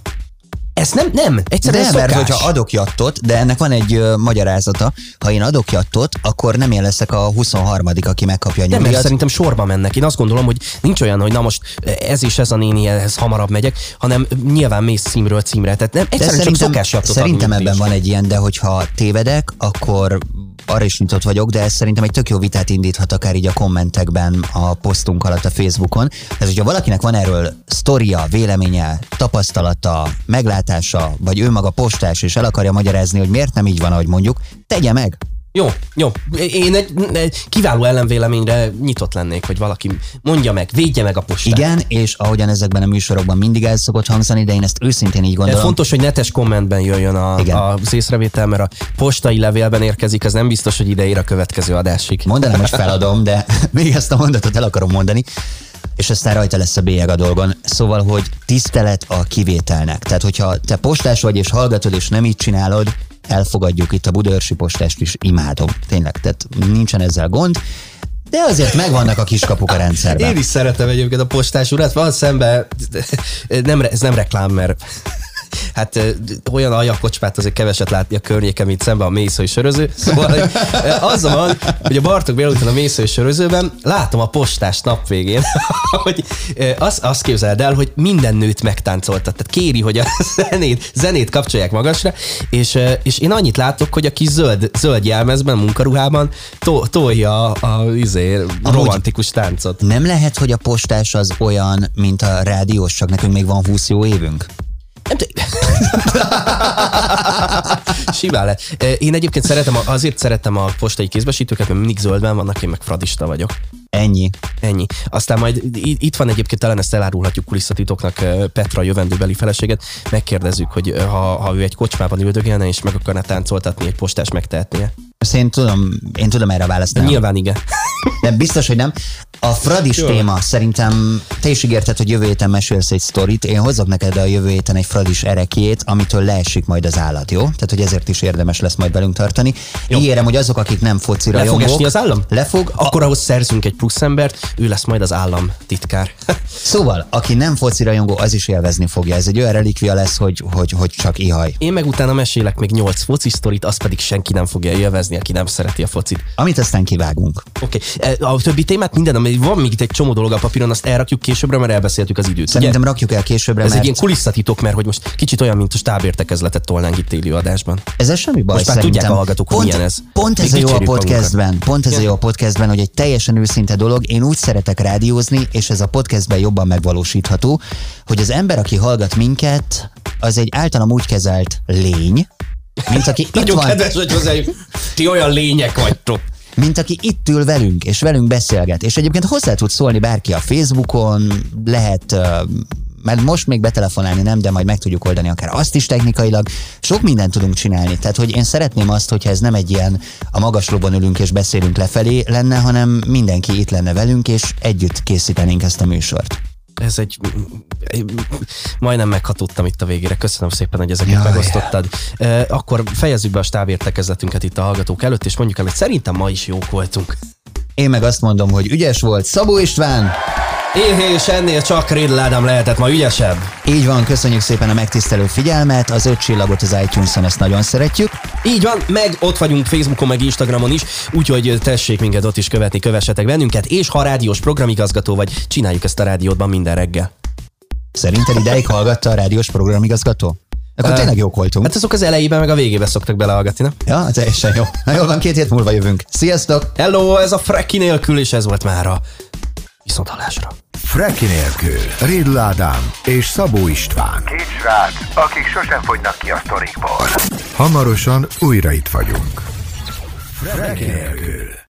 Ez nem, nem, egyszerűen De, mert hogyha adok jattot, de ennek van egy ö, magyarázata, ha én adok jattot, akkor nem én leszek a 23 aki megkapja a Nem, mert nyugdíjat. szerintem sorba mennek. Én azt gondolom, hogy nincs olyan, hogy na most ez és ez a néni, ehhez hamarabb megyek, hanem nyilván mész címről címre. Tehát nem, De egyszerűen csak szerintem, szokásjaptot szerintem ebben van egy ilyen, de hogyha tévedek, akkor arra is nyitott vagyok, de ez szerintem egy tök jó vitát indíthat akár így a kommentekben a posztunk alatt a Facebookon. Tehát, hogyha valakinek van erről sztoria, véleménye, tapasztalata, meglátása, vagy ő maga postás, és el akarja magyarázni, hogy miért nem így van, ahogy mondjuk, tegye meg. Jó, jó. Én egy, egy kiváló ellenvéleményre nyitott lennék, hogy valaki mondja meg, védje meg a postát. Igen, és ahogyan ezekben a műsorokban mindig el szokott hangzani, de én ezt őszintén így De gondolom. fontos, hogy netes kommentben jöjjön a, Igen. az észrevétel, mert a postai levélben érkezik, az nem biztos, hogy ide ér a következő adásig. Mondanám, hogy feladom, de még ezt a mondatot el akarom mondani, és aztán rajta lesz a bélyeg a dolgon. Szóval, hogy tisztelet a kivételnek. Tehát, hogyha te postás vagy és hallgatod, és nem így csinálod, elfogadjuk itt a Budaörsi postást is, imádom. Tényleg, tehát nincsen ezzel gond. De azért megvannak a kiskapuk a rendszerben. Én is szeretem egyébként a postás urat, van szembe, nem, ez nem reklám, mert hát olyan aljakocsmát azért keveset látni a környéken, mint szemben a mészői söröző. Szóval az van, hogy a Bartók Béla után a mészői sörözőben látom a postás nap végén, hogy azt, azt képzeld el, hogy minden nőt megtáncoltat. Tehát kéri, hogy a zenét, zenét kapcsolják magasra, és, és én annyit látok, hogy a kis zöld, zöld jelmezben, munkaruhában to, tolja a, a izé, romantikus táncot. Nem lehet, hogy a postás az olyan, mint a rádiós, csak nekünk még van 20 jó évünk? Simán le. Én egyébként szeretem, a- azért szeretem a postai kézbesítőket, mert mindig zöldben vannak, én meg fradista vagyok. Ennyi. Ennyi. Aztán majd itt van egyébként, talán ezt elárulhatjuk kulisszatitoknak Petra jövendőbeli feleséget, megkérdezzük, hogy ha, ha ő egy kocsmában üldögélne, és meg akarná táncoltatni, egy postás megtehetnie. Ezt én tudom, én tudom erre választani. Nyilván igen. De biztos, hogy nem. A Fradis Jó. téma, szerintem te is ígérted, hogy jövő héten mesélsz egy sztorit. Én hozok neked a jövő héten egy Fradis erekjét, amitől leesik majd az állat, jó? Tehát, hogy ezért is érdemes lesz majd velünk tartani. Jó. Ígérem, hogy azok, akik nem focira Le fog esni az állam? Le fog. A, Akkor ahhoz szerzünk egy plusz embert, ő lesz majd az állam titkár. szóval, aki nem foci rajongó, az is élvezni fogja. Ez egy olyan relikvia lesz, hogy, hogy, hogy csak ihaj. Én meg utána mesélek még nyolc foci sztorit, azt pedig senki nem fogja élvezni, aki nem szereti a focit. Amit aztán kivágunk. Oké, okay. a többi témát minden, ami van még itt egy csomó dolog a papíron, azt elrakjuk későbbre, mert elbeszéltük az időt. Szerintem ugye? rakjuk el későbbre, Ez mert egy ilyen kulisszatitok, mert hogy most kicsit olyan, mint a stábértekezletet tolnánk itt téli adásban. Ez semmi baj Most már tudják a hallgatók, hogy pont, milyen ez. Pont ez Még a jó a podcastben, pont ez a Igen. jó a podcastben, hogy egy teljesen őszinte dolog. Én úgy szeretek rádiózni, és ez a podcastben jobban megvalósítható, hogy az ember, aki hallgat minket, az egy általam úgy kezelt lény, mint aki itt Nagyon van, kedves, hogy hozzájuk. Ti olyan lények vagytok. Mint aki itt ül velünk, és velünk beszélget. És egyébként hozzá tud szólni bárki a Facebookon, lehet mert most még betelefonálni nem, de majd meg tudjuk oldani akár azt is technikailag. Sok mindent tudunk csinálni. Tehát, hogy én szeretném azt, hogyha ez nem egy ilyen a magaslóban ülünk és beszélünk lefelé lenne, hanem mindenki itt lenne velünk, és együtt készítenénk ezt a műsort. Ez egy... Majdnem meghatottam itt a végére. Köszönöm szépen, hogy ezeket Jaj. megosztottad. Akkor fejezzük be a stábértekezletünket itt a hallgatók előtt, és mondjuk el, hogy szerintem ma is jók voltunk. Én meg azt mondom, hogy ügyes volt Szabó István, és ennél csak Rédl Ádám lehetett ma ügyesebb. így van, köszönjük szépen a megtisztelő figyelmet, az öt csillagot az iTunes-on, ezt nagyon szeretjük. Így van, meg ott vagyunk Facebookon, meg Instagramon is, úgyhogy tessék minket ott is követni, kövessetek bennünket, és ha rádiós programigazgató vagy, csináljuk ezt a rádiódban minden reggel. Szerinted ideig hallgatta a rádiós programigazgató? Akkor tényleg jók voltunk. Hát azok az elejében, meg a végében szoktak belehallgatni, nem? Ja, teljesen jó. Na jól van, két hét múlva jövünk. Sziasztok! Hello, ez a Freki nélkül, és ez volt már a viszont hallásra. Freki nélkül. Rédl Ádám és Szabó István. Két srác, akik sosem fogynak ki a sztorikból. Hamarosan újra itt vagyunk. Freki nélkül.